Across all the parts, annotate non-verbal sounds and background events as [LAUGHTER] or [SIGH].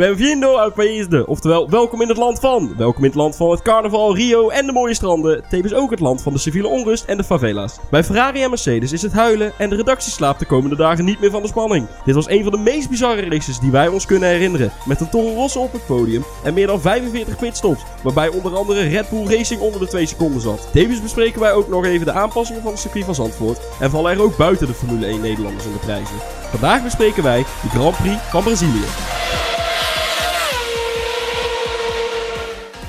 Benvindo al país de, oftewel welkom in het land van. Welkom in het land van het carnaval, Rio en de mooie stranden. Tevens ook het land van de civiele onrust en de favela's. Bij Ferrari en Mercedes is het huilen en de redactie slaapt de komende dagen niet meer van de spanning. Dit was een van de meest bizarre races die wij ons kunnen herinneren. Met een Toro Rosso op het podium en meer dan 45 pitstops. Waarbij onder andere Red Bull Racing onder de 2 seconden zat. Tevens bespreken wij ook nog even de aanpassingen van het circuit van Zandvoort. En vallen er ook buiten de Formule 1 Nederlanders in de prijzen. Vandaag bespreken wij de Grand Prix van Brazilië.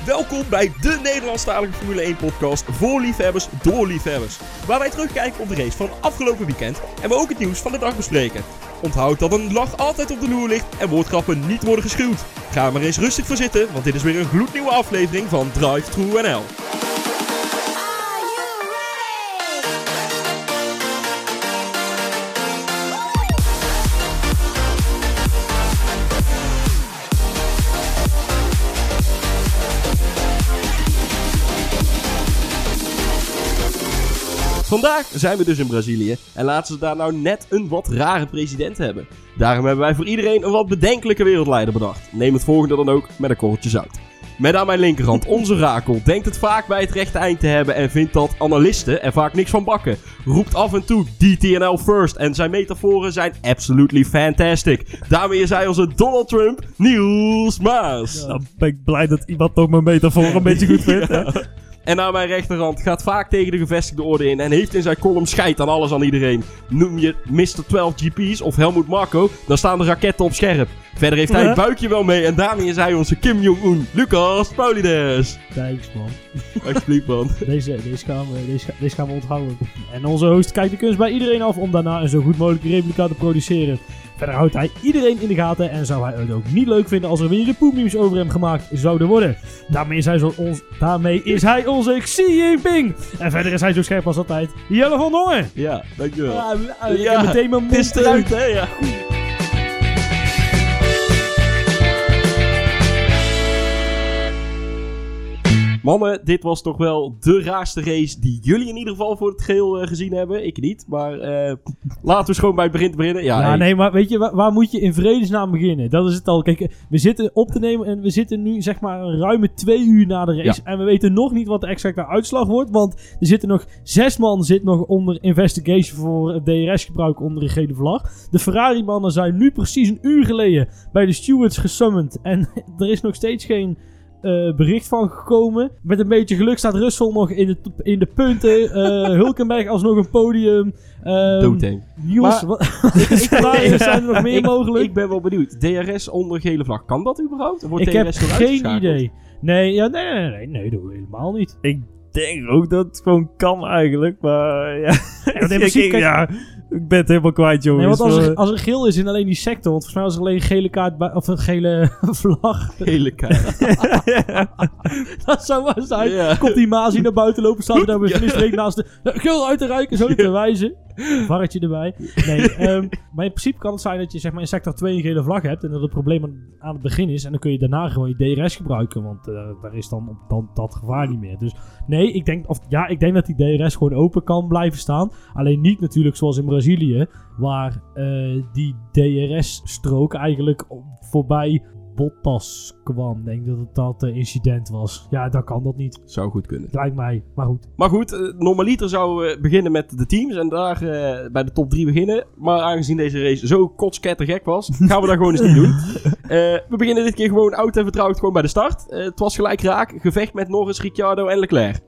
Welkom bij de Nederlandstalige Formule 1 podcast voor liefhebbers door liefhebbers. Waar wij terugkijken op de race van afgelopen weekend en we ook het nieuws van de dag bespreken. Onthoud dat een lach altijd op de loer ligt en woordgrappen niet worden geschuwd. Ga maar eens rustig voor zitten, want dit is weer een gloednieuwe aflevering van Drive True NL. Vandaag zijn we dus in Brazilië en laten ze daar nou net een wat rare president hebben. Daarom hebben wij voor iedereen een wat bedenkelijke wereldleider bedacht. Neem het volgende dan ook met een korreltje zout. Met aan mijn linkerhand [LAUGHS] onze Rakel denkt het vaak bij het rechte eind te hebben en vindt dat analisten er vaak niks van bakken. Roept af en toe DTNL first en zijn metaforen zijn absolutely fantastic. Daarmee is hij onze Donald Trump, Niels Maas. Dan ben ik blij dat iemand toch mijn metafoor een beetje goed vindt. [LAUGHS] [LAUGHS] En aan mijn rechterhand gaat vaak tegen de gevestigde orde in en heeft in zijn column scheid aan alles aan iedereen. Noem je Mr. 12 GP's of Helmut Marko, dan staan de raketten op scherp. Verder heeft hij het buikje wel mee en daarmee is hij onze Kim Jong-un, Lucas Paulides. Thanks man. [LAUGHS] Alsjeblieft man. Deze, deze, gaan we, deze, deze gaan we onthouden. En onze host kijkt de kunst bij iedereen af om daarna een zo goed mogelijke replica te produceren. Verder houdt hij iedereen in de gaten en zou hij het ook niet leuk vinden als er weer de poepmemes over hem gemaakt zouden worden. Daarmee is hij, zo ons, daarmee is hij onze Xi Jinping. En verder is hij zo scherp als altijd. Jelle van Dongen. Ja, dankjewel. Ja, Ja, meteen mijn Het is mond eruit hè, ja. Mannen, dit was toch wel de raarste race die jullie in ieder geval voor het geheel eh, gezien hebben. Ik niet, maar eh, laten we gewoon bij het begin te beginnen. Ja, hey. nee, maar weet je, waar, waar moet je in vredesnaam beginnen? Dat is het al. Kijk, we zitten op te nemen en we zitten nu zeg maar een ruime twee uur na de race. En we weten nog niet wat de exacte uitslag wordt, want er zitten nog zes man zit nog onder investigation voor DRS-gebruik onder een gele vlag. De Ferrari-mannen zijn nu precies een uur geleden bij de stewards gesummand en [LAUGHS] er is nog steeds geen... eh, bericht van gekomen. Met een beetje geluk staat Russell nog in de, in de punten. eh [LAUGHS] Hulkenberg alsnog een podium. Ehm. Jongens, Maar- wat, [LAUGHS] ik, waar zijn er nog meer ik, mogelijk? Ik ben wel benieuwd. DRS onder gele vlag, kan dat überhaupt? Wordt Ik heb DRS geen idee. Nee, ja, nee, nee, nee, nee, dat doen we helemaal niet. Ik denk ook dat het gewoon kan eigenlijk, maar ja. in principe [LAUGHS] kijk- ja, ik ben het helemaal kwijt, Nee, jongens. want als er, als er geel is in alleen die sector, want volgens mij was er alleen een gele kaart bij, of een gele [LAUGHS] vlag. Gele kaart. [LAUGHS] dat zou maar zijn. Ja. Komt die Mazi naar buiten lopen, staat hij daar met een streek naast de geel uit te reiken, zo te wijzen. Varretje erbij. Nee, ehm, maar in principe kan het zijn dat je zeg maar, in sector 2 een gele vlag hebt en dat het probleem aan, aan het begin is. En dan kun je daarna gewoon je DRS gebruiken, want eh, daar is dan, dan dat gevaar niet meer. Dus nee, ik denk, of, ja, ik denk dat die DRS gewoon open kan blijven staan. Alleen niet natuurlijk zoals in Brazilië, waar eh, die DRS-strook eigenlijk voorbij Bottas kwam. Ik denk dat het dat eh, incident was. Ja, dan kan dat niet. Zou goed kunnen. Lijkt mij, maar goed. Maar goed, eh, normaliter zouden we beginnen met de teams en daar bij de top 3 beginnen. Maar aangezien deze race zo kotskettergek was, [LAUGHS] gaan we dat gewoon eens niet doen. We beginnen dit keer gewoon oud en vertrouwd gewoon bij de start. Het was gelijk raak, gevecht met Norris, Ricciardo en Leclerc.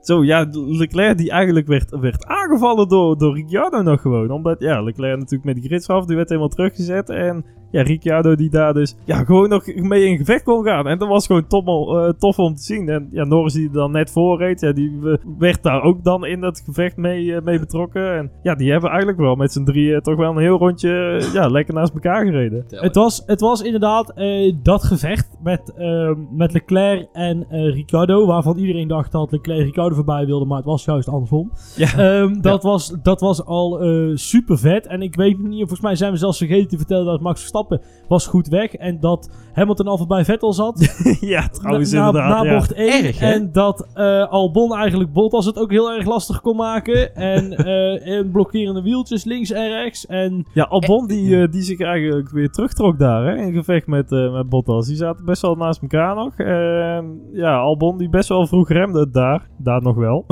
Zo, ja, Leclerc die eigenlijk werd, werd aangevallen door, door Ricciardo nog gewoon. Omdat, ja, Leclerc natuurlijk met die grids af, die werd helemaal teruggezet. En ja, Ricciardo die daar dus ja, gewoon nog mee in gevecht kon gaan. En dat was gewoon tof, eh, tof om te zien. En ja, Norris die er dan net voor reed, ja, die eh, werd daar ook dan in dat gevecht mee, eh, mee betrokken. En ja, die hebben eigenlijk wel met z'n drieën toch wel een heel rondje eh, ja, lekker naast elkaar gereden. Het was, het was inderdaad eh, dat gevecht met, ehm, met Leclerc en eh Ricciardo, waarvan iedereen dacht dat Leclerc Ricciardo Voorbij wilde, maar het was juist andersom. Ja. Ehm, dat, was, dat was al eh, super vet. En ik weet niet, volgens mij zijn we zelfs vergeten te vertellen dat Max Verstappen was goed weg. En dat Hamilton al voorbij Vettel zat. [LAUGHS] ja, trouwens na, inderdaad. na ja. bocht 1. Erg, hè? en dat eh, Albon eigenlijk Bottas het ook heel erg lastig kon maken. en, [LAUGHS] eh, en blokkerende wieltjes links en rechts. En Ja, Albon die, die zich eigenlijk weer terugtrok daar, hè, in gevecht met, met Bottas. Die zaten best wel naast elkaar nog. En ja, Albon die best wel vroeg remde daar. Daar nog wel.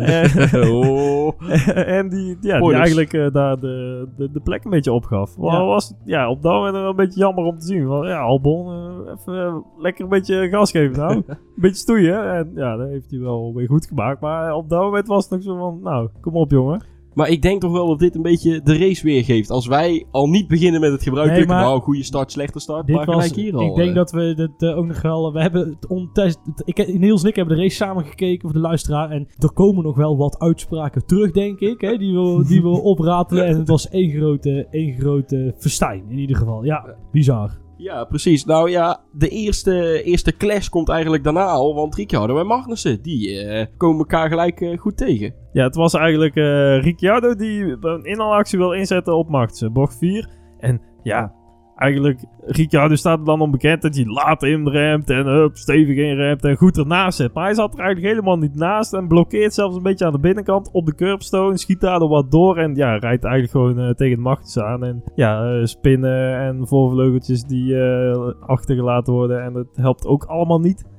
En- [LAUGHS] oh. en die, ja, die eigenlijk eh, daar de, de, de plek een beetje opgaf. Wel Ja. was ja, op dat moment wel een beetje jammer om te zien. Want ja, Albon, eh, even eh, lekker een beetje gas geven nou. [LAUGHS] een beetje stoeien. En ja, dat heeft hij wel weer goed gemaakt. Maar op dat moment was het nog zo van, nou, kom op jongen. Maar ik denk toch wel dat dit een beetje de race weergeeft. Als wij al niet beginnen met het gebruikelijke, Nee, maar- nou, goede start, slechte start, maar was, gelijk hier al. ik denk eh. dat we het eh, ook nog wel... We hebben het ontest... Ik, Niels en ik hebben de race samen gekeken voor de luisteraar. En er komen nog wel wat uitspraken terug, denk ik. Hè, die, we, die we [LAUGHS] opratelen. En het was één grote, één grote festijn, in ieder geval. Ja, bizar. Ja, precies. Nou ja, de eerste, eerste clash komt eigenlijk daarna al. Want Ricciardo en Magnussen, die eh, komen elkaar gelijk eh, goed tegen. Ja, het was eigenlijk eh Ricciardo die een inhaalactie wil inzetten op Max. Bocht 4. En ja, eigenlijk, Ricciardo staat er dan onbekend dat hij laat inremt en hup, stevig inremt en goed ernaast zit. Maar hij zat er eigenlijk helemaal niet naast en blokkeert zelfs een beetje aan de binnenkant op de curbstone. Schiet daardoor wat door en ja, rijdt eigenlijk gewoon eh, tegen de Magnussen aan. En ja, eh, spinnen en voorvleugeltjes die eh, achtergelaten worden en dat helpt ook allemaal niet.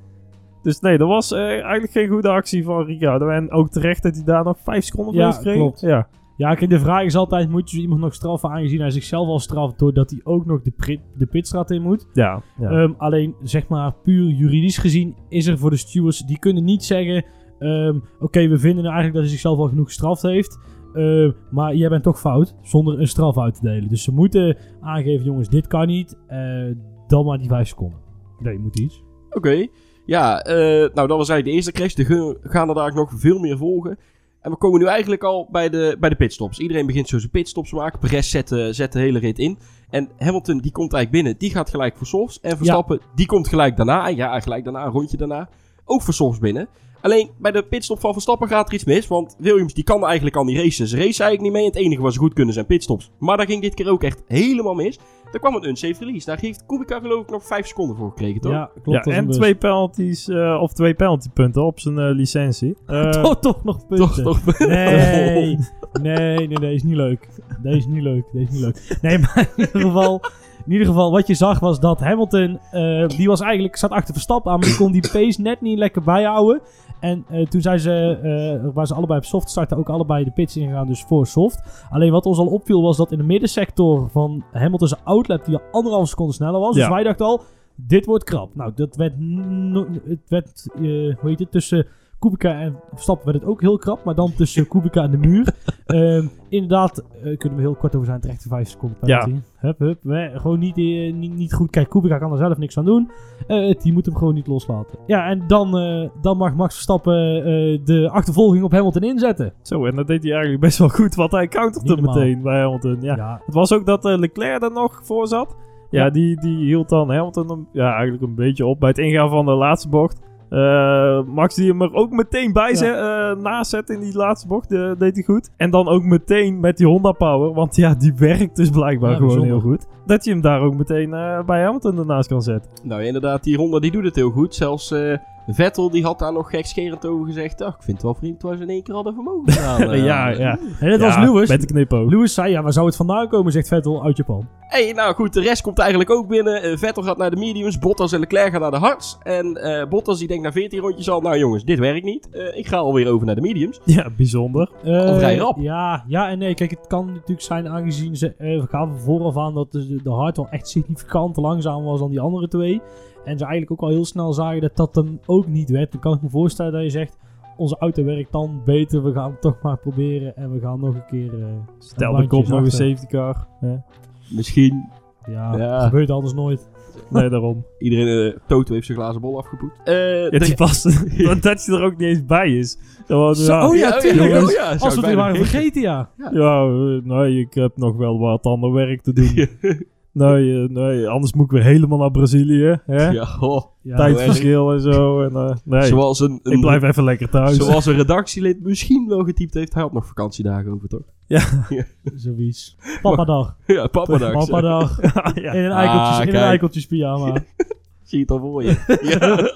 Dus nee, dat was eigenlijk geen goede actie van Ricciardo. En ook terecht dat hij daar nog 5 seconden voor Ja, klopt. Ja, Ja, kijk, de vraag is altijd, moet je iemand nog straffen aangezien hij zichzelf al straft doordat hij ook nog de, prit, de pitstraat in moet? ja, ja. Ehm, alleen, zeg maar, puur juridisch gezien is er voor de stewards, die kunnen niet zeggen, ehm, oké, we vinden eigenlijk dat hij zichzelf al genoeg gestraft heeft, ehm, maar jij bent toch fout, zonder een straf uit te delen. Dus ze moeten aangeven, jongens, dit kan niet, eh, dan maar die 5 seconden. Nee, moet iets. Oké. Ja, eh, nou dat was eigenlijk de eerste crash. Er gaan er daar nog veel meer volgen. En we komen nu eigenlijk al bij de, bij de pitstops. Iedereen begint zo zijn pitstops te maken. Perez zet, de- zet de hele rit in. En Hamilton die komt eigenlijk binnen. Die gaat gelijk voor softs. En Verstappen die komt gelijk daarna. Ja, gelijk daarna, een rondje daarna. Ook voor softs binnen. Alleen bij de pitstop van Verstappen gaat er iets mis. Want Williams die kan eigenlijk al niet racen. Ze race eigenlijk niet mee. En het enige wat ze goed kunnen zijn pitstops. Maar daar ging dit keer ook echt helemaal mis. Er kwam een unsafe release. Daar heeft Kubica geloof ik nog 5 seconden voor gekregen, toch? Ja, klopt. ja, dat en twee penalties, eh, of twee penaltypunten op zijn eh, licentie. [LAUGHS] Eh, toch, toch nog punten. Toch, toch. [LAUGHS] Nee, nee, nee, nee, is niet leuk. Deze is niet leuk, deze is niet leuk. Nee, maar in ieder geval, in ieder geval wat je zag was dat Hamilton, eh, die was eigenlijk, zat achter Verstappen aan, maar die kon die pace net niet lekker bijhouden. En eh, toen zijn ze, eh waar ze allebei op soft starten, ook allebei de pits ingegaan, dus voor soft. Alleen wat ons al opviel was dat in de middensector van Hamilton zijn outlap, die al anderhalve seconde sneller was. Dus Ja. wij dachten al, dit wordt krap. Nou, dat werd, no- het werd eh, hoe heet het, tussen Kubica en Verstappen werd het ook heel krap, maar dan tussen [LAUGHS] Kubica en de muur. Ehm, inderdaad, eh, kunnen we heel kort over zijn, terecht de 5 seconden penalty. Hup, hup, we, gewoon niet, eh, niet, niet goed. Kijk, Kubica kan er zelf niks aan doen. Eh, het team moet hem gewoon niet loslaten. Ja, en dan, dan mag Max Verstappen de achtervolging op Hamilton inzetten. Zo, en dat deed hij eigenlijk best wel goed, want hij counterde meteen bij Hamilton. Ja. Ja, Het was ook dat Leclerc er nog voor zat. Ja, Ja. Die, die hield dan Hamilton ja, eigenlijk een beetje op bij het ingaan van de laatste bocht. Eh, Max die hem er ook meteen bij Ja. zet, eh, naast zet in die laatste bocht, deed hij goed. En dan ook meteen met die Honda Power, want ja, die werkt dus blijkbaar Ja, gewoon bijzonder. heel goed. Dat je hem daar ook meteen eh, bij Hamilton ernaast kan zetten. Nou ja, inderdaad, die Honda die doet het heel goed. Zelfs eh, Vettel die had daar nog gekscherend over gezegd. Ach, ik vind het wel vriend waar ze in één keer hadden vermogen gedaan. [LAUGHS] eh. ja, ja. en dat Ja, was Lewis. Met de knipoog. Lewis zei, ja, waar zou het vandaan komen, zegt Vettel uit Japan. Hey, nou goed, de rest komt eigenlijk ook binnen. Eh, Vettel gaat naar de mediums, Bottas en Leclerc gaan naar de hards. En eh, Bottas die denkt na 14 rondjes al, nou jongens, dit werkt niet. Eh, ik ga alweer over naar de mediums. Ja, bijzonder. Eh, Of vrij rap. Ja, ja en nee. Kijk, het kan natuurlijk zijn aangezien ze we gaan van vooraf aan dat de, de hard wel echt significant langzamer was dan die andere twee. En ze eigenlijk ook al heel snel zagen dat dat hem ook niet werd. Dan kan ik me voorstellen dat je zegt, onze auto werkt dan beter. We gaan het toch maar proberen en we gaan nog een keer... eh, Stel de kop nog een safety car. Ja. Misschien. Ja, Ja. gebeurt anders nooit. Nee, daarom. [LAUGHS] Iedereen, eh, Toto heeft zijn glazen bol afgepoet. Eh, Ja, de- die past, want [LAUGHS] dat hij er ook niet eens bij is. Zo, ja, oh ja, Ja, tuurlijk. ja, Als- ja, we het waren vergeten, ja. Ja, eh, nee, ik heb nog wel wat ander werk te doen. [LAUGHS] Nee, eh, nee, anders moet ik weer helemaal naar Brazilië. Hè? Ja, oh. Ja, Tijdverschil en zo. En, eh, nee, Zoals een, een, ik blijf even lekker thuis. zoals een redactielid misschien wel getypt heeft. Hij had nog vakantiedagen over, toch? zoiets. Papadag. Ja, papa dag. Papadag. [LAUGHS] ja. In een Ah, eikeltjes, in een kijk. eikeltjes pyjama. [LAUGHS] Zie je het al voor je. ja.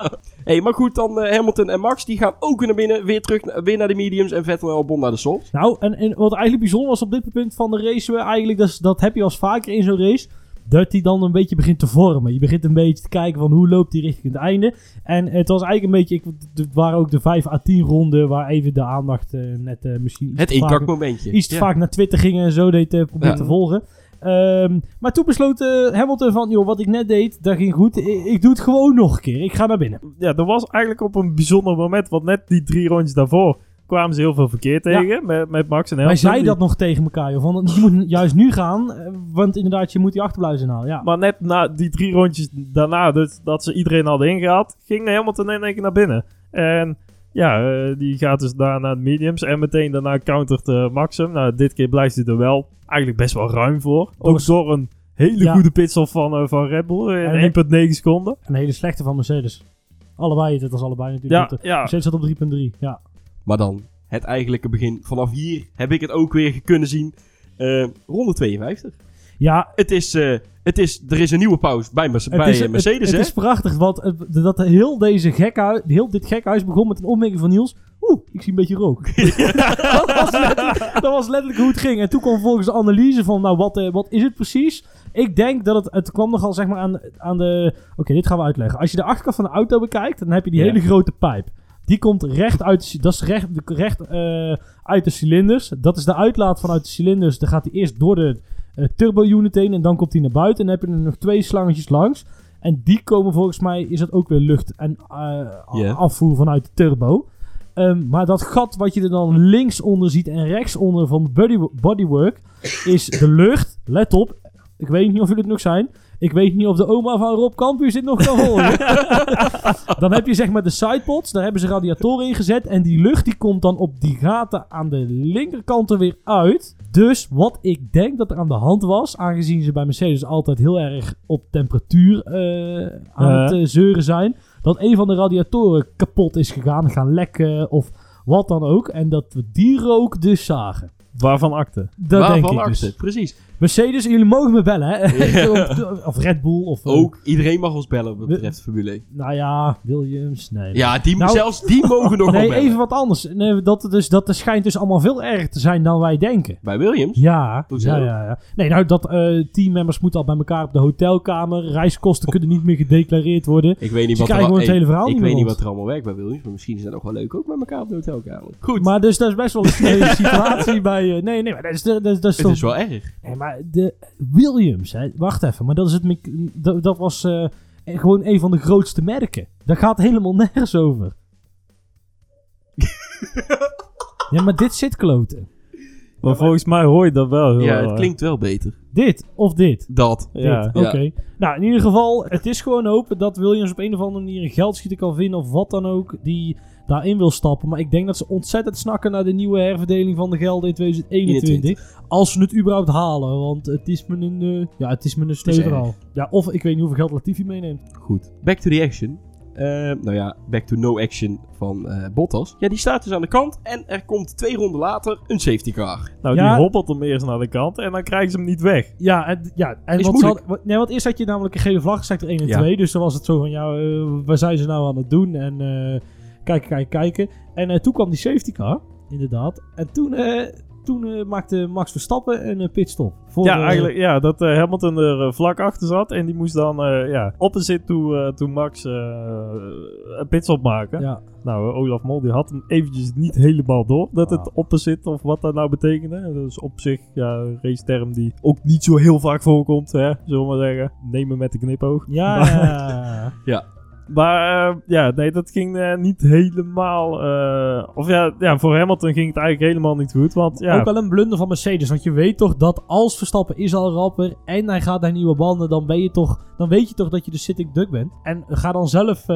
hey, maar goed, dan eh, Hamilton en Max, die gaan ook naar binnen. Weer terug na- weer naar de mediums en Vettel en Albon naar de softs. Nou, en, en wat eigenlijk bijzonder was op dit punt van de race, eigenlijk, dat, is- dat heb je als vaker in zo'n race, dat hij dan een beetje begint te vormen. Je begint een beetje te kijken van hoe loopt hij richting het einde. En het was eigenlijk een beetje, ik, het waren ook de 5 à 10 ronden waar even de aandacht eh, net eh, misschien iets Het te vaak- inkakmomentje. iets te Ja. vaak naar Twitter ging en zo deed eh, proberen Ja. te volgen. Ehm, maar toen besloot Hamilton van, joh, wat ik net deed, dat ging goed. Ik, ik doe het gewoon nog een keer. Ik ga naar binnen. ja, dat was eigenlijk op een bijzonder moment. Want net die drie rondjes daarvoor kwamen ze heel veel verkeer tegen. Met, met Max en Wij Hamilton. zeiden Die- dat nog tegen elkaar, joh. Van, je moet [LAUGHS] juist nu gaan, eh, want inderdaad, je moet die achterblijven inhalen. Ja. Maar net na die drie rondjes daarna, dus dat ze iedereen hadden ingehaald, ging Hamilton in één keer naar binnen. En ja, eh, die gaat dus daar naar de mediums en meteen daarna countert eh, Max. Nou, dit keer blijft hij er wel eigenlijk best wel ruim voor. Ook door een hele Ja. goede pitstop van, eh, van Red Bull in 1,9 seconden. Een hele slechte van Mercedes. Allebei, het was allebei natuurlijk. Ja, De- ja. Mercedes zat op 3.3. Ja. Maar dan, het eigenlijke begin. Vanaf hier heb ik het ook weer kunnen zien. Eh, ronde 52. ja, Het is, eh, het is, er is een nieuwe pauze bij, Merce- het bij is, eh, Mercedes, het, hè? het is prachtig, want het- dat heel, deze gekhuis, heel dit gekhuis begon met een opmerking van Niels. Oeh, ik zie een beetje rook. [LAUGHS] [LAUGHS] dat, was letterlijk, dat was letterlijk hoe het ging. En toen kwam volgens de analyse van, nou, wat, eh, wat is het precies? Ik denk dat het, het kwam nogal zeg maar aan, aan de... Oké, dit gaan we uitleggen. Als je de achterkant van de auto bekijkt, dan heb je die Ja. hele grote pijp. Die komt recht uit, de- dat is recht, recht eh, uit de cilinders. Dat is de uitlaat vanuit de cilinders. Dan gaat hij eerst door de eh, turbo unit heen en dan komt hij naar buiten. En dan heb je er nog twee slangetjes langs. En die komen volgens mij, is dat ook weer lucht en eh, afvoer vanuit de turbo. Ehm, maar dat gat wat je er dan links onder ziet en rechts onder van de body, bodywork is de lucht. Let op, ik weet niet of jullie het nog zijn. Ik weet niet of de oma van Rob Campus dit nog kan horen. [LAUGHS] dan heb je zeg maar de sidepods, daar hebben ze radiatoren in gezet. En die lucht die komt dan op die gaten aan de linkerkant er weer uit. Dus wat ik denk dat er aan de hand was, aangezien ze bij Mercedes altijd heel erg op temperatuur eh, aan het eh, zeuren zijn. Dat een van de radiatoren kapot is gegaan, gaan lekken of wat dan ook. En dat we die rook dus zagen. Waarvan akte. Dat Waarvan denk ik acte, dus. Precies. Mercedes, jullie mogen me bellen, hè? Ja. [LAUGHS] of Red Bull, of... eh, Ook iedereen mag ons bellen wat betreft Formule 1. Nou ja, Williams, nee. Ja, die, Nou- zelfs die [LAUGHS] mogen nog wel Nee, bellen. even wat anders. Nee, dat, dus, dat schijnt dus allemaal veel erger te zijn dan wij denken. Bij Williams? Ja, ja, ja, ja. Nee, nou, dat eh teammembers moeten al bij elkaar op de hotelkamer. Reiskosten kunnen niet meer gedeclareerd worden. Ik weet niet wat er krijgen al- gewoon het hele verhaal Ik weet niet wat er allemaal werkt bij Williams, maar misschien is dat nog wel leuk ook met elkaar op de hotelkamer. Goed, Maar dus dat is best wel een [LAUGHS] situatie bij... eh, nee, nee, maar dat is, dat, is- dat is het toch... is wel erg. Nee, maar de Williams, hè. Wacht even, maar dat, is het, dat, dat was eh, gewoon een van de grootste merken. Daar gaat helemaal nergens over. [LAUGHS] ja, maar dit zit kloten. Maar volgens mij hoor je dat wel heel Ja, het klinkt wel beter. Dit of dit. Dat. Ja. Dit, Oké. Nou, in ieder geval, het is gewoon hopen dat Williams op een of andere manier een geldschieter kan vinden of wat dan ook, die daarin wil stappen. Maar ik denk dat ze ontzettend snakken naar de nieuwe herverdeling van de gelden in 2021. Als ze het überhaupt halen, want het is me een, eh, ja, het is me een. Ja, of ik weet niet hoeveel geld Latifi meeneemt. Goed. Back to the action. Eh, nou ja, back to no action van eh, Bottas. Ja, die staat dus aan de kant en er komt twee ronden later een safety car. Nou, Ja. die hobbelt hem eerst naar de kant en dan krijgen ze hem niet weg. Ja, en, ja, en wat hadden- wat- nee, want eerst had je namelijk een gele vlag, sector 1 en Ja. 2. Dus dan was het zo van, ja, eh, waar zijn ze nou aan het doen? En eh, kijken, kijken, kijken. En eh, toen kwam die safety car, inderdaad. En toen, eh, toen eh, maakte Max Verstappen een pitstop. Voor, ja, eigenlijk ja, dat eh, Hamilton er vlak achter zat en die moest dan eh ja, opposite toe, eh, toe Max eh, een pitstop maken. Ja, Nou, Olaf Mol die had hem eventjes niet helemaal door dat Ah. het opposite of wat dat nou betekende. Dus op zich ja, een race term die ook niet zo heel vaak voorkomt, hè, zullen we maar zeggen. Neem hem met de knipoog. ja, Maar- [LAUGHS] ja. Maar eh, ja, nee, dat ging eh, niet helemaal. eh, of ja, ja, voor Hamilton ging het eigenlijk helemaal niet goed. Want ja, Ook wel een blunder van Mercedes. Want je weet toch dat als Verstappen is al rapper en hij gaat naar nieuwe banden, dan, ben je toch, dan weet je toch dat je de sitting duck bent. En ga dan zelf,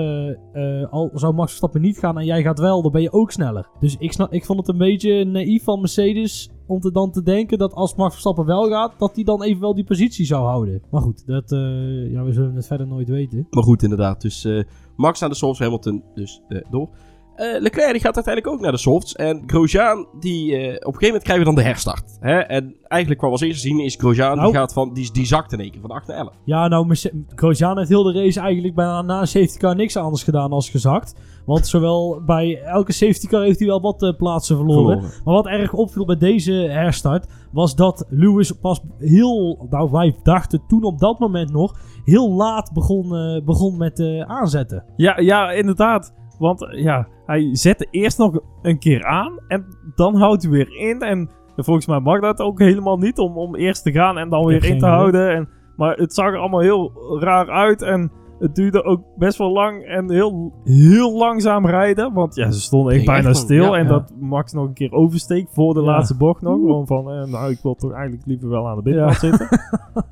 al zou Max Verstappen niet gaan en jij gaat wel, dan ben je ook sneller. Dus ik, snap, ik vond het een beetje naïef van Mercedes om te dan te denken dat als Max Verstappen wel gaat, dat hij dan even wel die positie zou houden. Maar goed, dat, eh, ja, we zullen het verder nooit weten. Maar goed, inderdaad. Dus eh, Max naar de softs, Hamilton dus eh, door. Leclerc die gaat uiteindelijk ook naar de softs. En Grosjean, die, op een gegeven moment krijgen we dan de herstart. Hè? En eigenlijk kwam als eerste zien is Grosjean, Nou. die, gaat van, die, die zakt in één keer van 8 naar 11. Ja, nou, Grosjean heeft heel de race eigenlijk bijna na een safety car niks anders gedaan als gezakt. Want zowel bij elke safety car heeft hij wel wat eh, plaatsen verloren. Verloren. Maar wat erg opviel bij deze herstart was dat Lewis pas heel, nou wij dachten toen op dat moment nog, heel laat begon, eh, begon met eh, aanzetten. Ja, ja, inderdaad. Want ja, hij zette eerst nog een keer aan en dan houdt hij weer in. En volgens mij mag dat ook helemaal niet om, om eerst te gaan en dan weer in te idee. houden. En, maar het zag er allemaal heel raar uit en het duurde ook best wel lang en heel, heel langzaam rijden. Want ja, ze stonden echt bijna echt stil ja, en ja. dat Max nog een keer oversteekt voor de Ja. laatste bocht nog. Gewoon van, eh, nou ik wil toch eigenlijk liever wel aan de binnenkant zitten. [LAUGHS]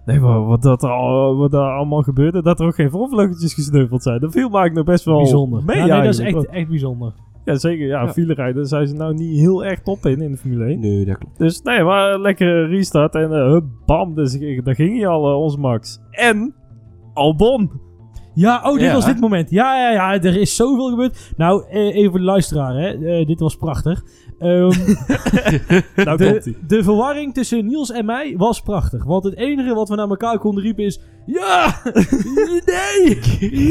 Nee, maar wat, dat al, wat daar allemaal gebeurde, dat er ook geen voorvleugels gesneuveld zijn. Dat viel eigenlijk nog best wel bijzonder. mee Ja, nee, dat is echt, echt bijzonder. Ja, zeker. Ja, Ja. file rijden zijn ze nou niet heel erg top in, in de Formule 1. Nee, dat klopt. Dus nee, maar een lekkere restart en eh, bam, dus daar ging hij al, eh, onze Max. En Albon. Ja, oh, dit Ja. was dit moment. Ja, ja, ja, er is zoveel gebeurd. Nou, eh, even voor de luisteraar, hè. Eh, dit was prachtig. Ehm, [LAUGHS] Nou de, de verwarring tussen Niels en mij was prachtig. Want het enige wat we naar elkaar konden riepen is... Ja! [LAUGHS] Nee!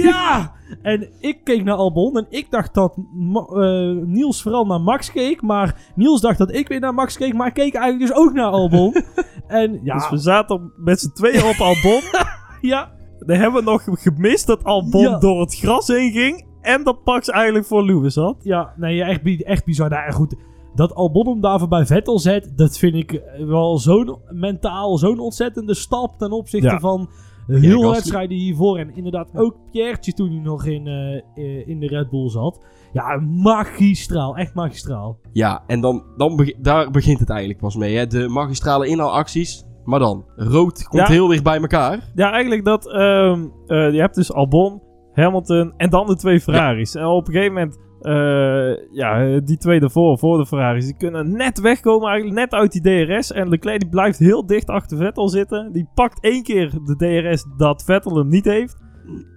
Ja! En ik keek naar Albon en ik dacht dat eh, Niels vooral naar Max keek. Maar Niels dacht dat ik weer naar Max keek. Maar ik keek eigenlijk dus ook naar Albon. [LAUGHS] en ja, Dus we zaten met z'n tweeën op Albon. ja, Dan hebben we nog gemist dat Albon Ja. door het gras heen ging. En dat Max eigenlijk voor Lewis had. Ja, nee, echt, echt bizar. Nou, ja, goed, dat Albon hem daar voorbij Vettel zet, dat vind ik wel zo'n mentaal zo'n ontzettende stap ten opzichte Ja. van heel Gasly. wedstrijden hiervoor. En inderdaad ook Pierretje toen hij nog in, eh, eh, in de Red Bull zat. Ja, magistraal. Echt magistraal. Ja, en dan, dan beg- daar begint het eigenlijk pas mee. Hè? De magistrale inhaalacties. Maar dan, rood komt Ja. heel dicht bij elkaar. Ja, eigenlijk dat... ehm, eh, je hebt dus Albon, Hamilton en dan de twee Ferraris. En op een gegeven moment... eh, ja, die twee ervoor, voor de Ferraris, die kunnen net wegkomen, eigenlijk net uit die DRS. En Leclerc die blijft heel dicht achter Vettel zitten. Die pakt één keer de DRS dat Vettel hem niet heeft.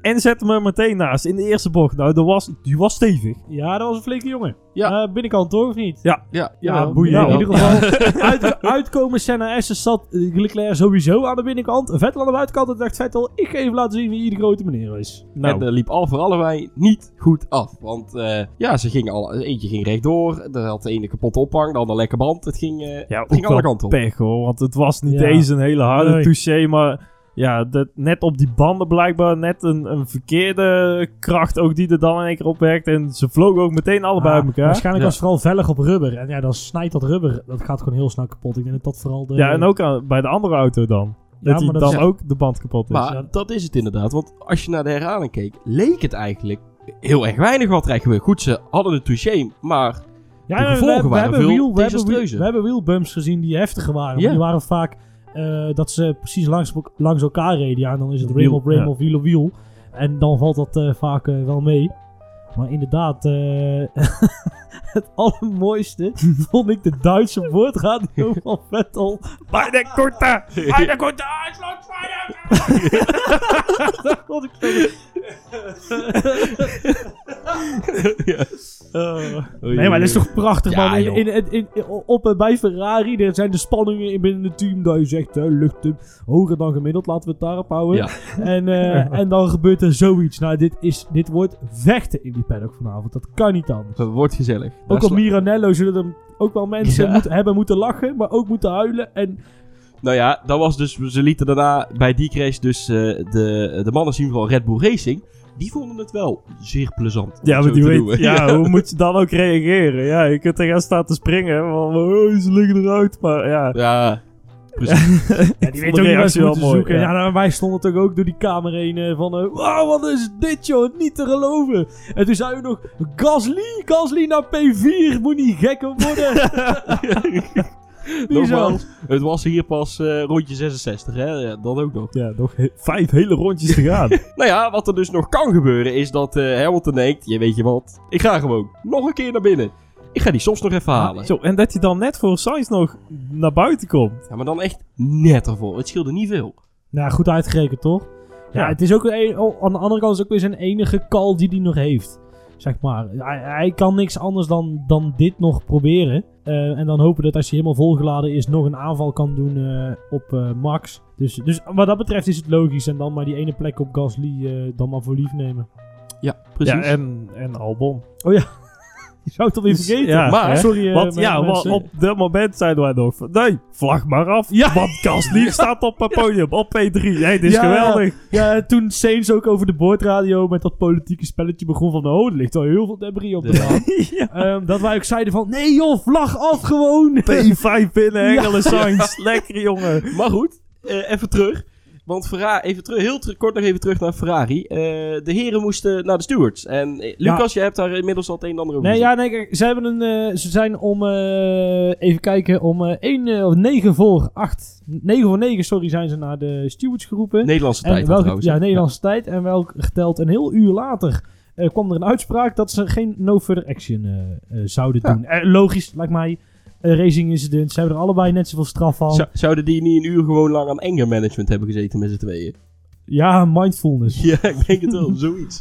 En zet hem er meteen naast in de eerste bocht. Nou, dat was, die was stevig. Ja, dat was een flinke jongen. Ja. Eh, binnenkant toch, of niet? Ja, Ja, jawel. boeien. Nou, in ieder geval, [LAUGHS] uit, uitkomen Senna S zat eh, Leclerc sowieso aan de binnenkant. Vettel aan de buitenkant. En dacht Vettel, ik ga even laten zien wie hier de grote meneer is. Nou, En dat liep al voor allebei niet goed af. Want eh, ja, ze gingen al, eentje ging rechtdoor. Er had de ene kapot ophang, de ander lekker band. Het ging, eh, ja, het ging alle kanten op. pech hoor. Want het was niet Ja. eens een hele harde Nee. touché. Maar ja, dat, net op die banden blijkbaar net een, een verkeerde kracht ook die er dan in één keer op werkt. En ze vlogen ook meteen allebei Ah, uit elkaar. Waarschijnlijk Ja. was het vooral vellig op rubber. En ja, dan snijdt dat rubber. Dat gaat gewoon heel snel kapot. Ik denk dat dat vooral de... Ja, en ook aan- bij de andere auto dan. Ja, dat dat dan is- ook de band kapot is. Maar Ja. dat is het inderdaad. Want als je naar de herhaling keek, leek het eigenlijk heel erg weinig wat er gebeurde. Goed, ze hadden de touché, maar Ja, De we- gevolgen we, we, waren hebben veel wiel, we, hebben, we hebben wielbumps gezien die heftiger waren. Die waren vaak eh, dat ze precies langs, langs elkaar reden. Ja, en dan is het Wiel, rim op ja. of wiel op wiel. En dan valt dat eh, vaak eh, wel mee. Maar inderdaad, eh, [LAUGHS] het allermooiste [LAUGHS] vond ik de Duitse woordradio van Vettel. Bij de korte! Bij de korte [LAUGHS] Dat vond ik zo... Nee, maar dat is toch prachtig, Ja, man. In, in, op, eh, bij Ferrari er zijn de spanningen in binnen het team dat je zegt, hè, lucht hem hoger dan gemiddeld, laten we het daarop houden. Ja. [LAUGHS] En, eh, en dan gebeurt er zoiets. Nou, dit, is, dit wordt vechten in die paddock vanavond. Dat kan niet anders. het wordt gezellig. Ook Daar op Miranello zullen er ook wel mensen moeten, hebben moeten lachen, maar ook moeten huilen. En Nou ja, dat was dus, ze lieten daarna bij die crash dus eh, de, de mannen zien van Red Bull Racing. Die vonden het wel zeer plezant. Ja, maar die weet, noemen. [LAUGHS] ja, hoe moet je dan ook reageren? Ja, je kunt er gaan staan te springen. Van, oh, ze liggen eruit. Maar ja, Ja, precies. [LAUGHS] ja, die de ook niet ze moeten mooi, zoeken. ja. Ja, nou, wij stonden toch ook door die kamer heen eh, van... eh, Wauw, wat is dit joh, niet te geloven. En toen zei we nog, Gasly, Gasly naar P4, moet niet gekker worden. [LAUGHS] [LAUGHS] Nogmaals, het was hier pas eh, rondje 66, hè? Ja, dat ook nog. ja nog he- vijf hele rondjes te gaan. [LAUGHS] Nou ja, wat er dus nog kan gebeuren is dat eh Hamilton denkt, je weet je wat, ik ga gewoon nog een keer naar binnen. Ik ga die soms nog even halen. Zo, en dat hij dan net voor Sainz nog naar buiten komt. Ja, maar dan echt net ervoor. Het scheelde niet veel. Nou, goed uitgerekend, toch? Ja, Ja. het is ook een, oh, aan de andere kant is het ook weer zijn enige call die hij nog heeft. Zeg maar. Hij, hij kan niks anders dan, dan dit nog proberen. Eh, en dan hopen dat als hij helemaal volgeladen is, nog een aanval kan doen eh, op eh, Max. Dus, dus wat dat betreft is het logisch. En dan maar die ene plek op Gasly eh, dan maar voor lief nemen. Ja, precies. Ja, en, en Albon. [LAUGHS] Je zou het alweer Dus, vergeten. ja, Maar- hè? Sorry, eh, Want ja, mensen. op dat moment zeiden wij nog van, nee, vlag maar af. Ja. Want Gasly [LAUGHS] staat op het podium, op P3. Nee, dit is Ja. geweldig. Ja, toen Sainz ook over de boordradio met dat politieke spelletje begon van... Oh, er ligt al heel veel debris op de baan. [LAUGHS] ja. Ehm, dat wij ook zeiden van... Nee joh, vlag af gewoon! P5 binnen. Engelen Sainz. Lekker, jongen. Maar goed, eh, even terug. Want Ferrari, even terug, heel ter- kort nog even terug naar Ferrari. Eh, de heren moesten naar de stewards. En eh, Lucas, je hebt daar inmiddels al het een en ander over Nee, ja, nee, kijk, ze, hebben een, eh, ze zijn om, even kijken, om eh 1, eh, of 9 voor 8, 9 voor 9, sorry, zijn ze naar de stewards geroepen. Nederlandse tijd en dan welke, trouwens. ja, Nederlandse tijd. En welk geteld een heel uur later kwam er een uitspraak dat ze geen no further action zouden Ja. doen. Logisch, lijkt mij. Racing incident. Ze hebben er allebei net zoveel straf van. Zou- zouden die niet een uur gewoon lang aan anger management hebben gezeten met z'n tweeën? Ja, mindfulness. [LAUGHS] Ja, ik denk het wel, zoiets.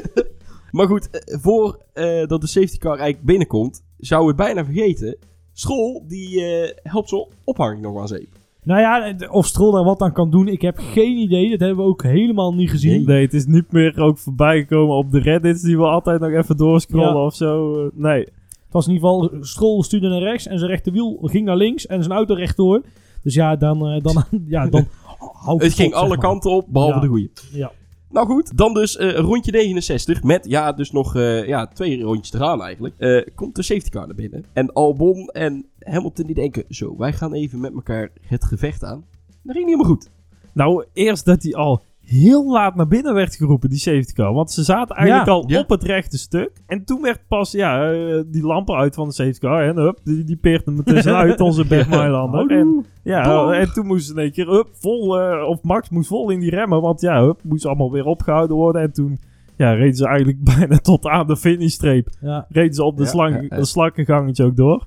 [LAUGHS] maar goed, eh, voor eh, dat de safety car eigenlijk binnenkomt, zou het bijna vergeten. School, die eh, helpt zo'n ophanging nog aan zeep. Nou ja, of Stroll daar wat aan kan doen, ik heb geen idee. Dat hebben we ook helemaal niet gezien. Nee, het is niet meer ook voorbij gekomen op de Reddits die we altijd nog even doorscrollen Ja. of zo. Nee. Het was in ieder geval, Stroll stuurde naar rechts en zijn rechterwiel ging naar links en zijn auto rechtdoor. Dus ja, dan, eh, dan, [LAUGHS] ja, dan hou Het ging op, alle kanten op, behalve Ja. de goede. Ja. Nou goed, dan dus eh, rondje 69. Met, ja, dus nog eh, ja, twee rondjes te gaan eigenlijk. komt de safety car naar binnen. En Albon en Hamilton die denken, zo, wij gaan even met elkaar het gevecht aan. Dat ging niet helemaal goed. Nou, eerst dat hij al heel laat naar binnen werd geroepen, die safety car. Want ze zaten eigenlijk Ja, al ja. op het rechte stuk. En toen werd pas, ja, eh, die lampen uit van de safety car. En hup, die, die peert hem er tussenuit, [LAUGHS] onze Bergmailander. En, ja, en toen moest ze in één keer, hup, vol, eh, of Max moest vol in die remmen. Want ja, hup, moest allemaal weer opgehouden worden. En toen, ja, reden ze eigenlijk [LAUGHS] bijna tot aan de finishstreep. Ja. Reden ze op de, Ja, slang, ja, ja. de slakkengangetje ook door.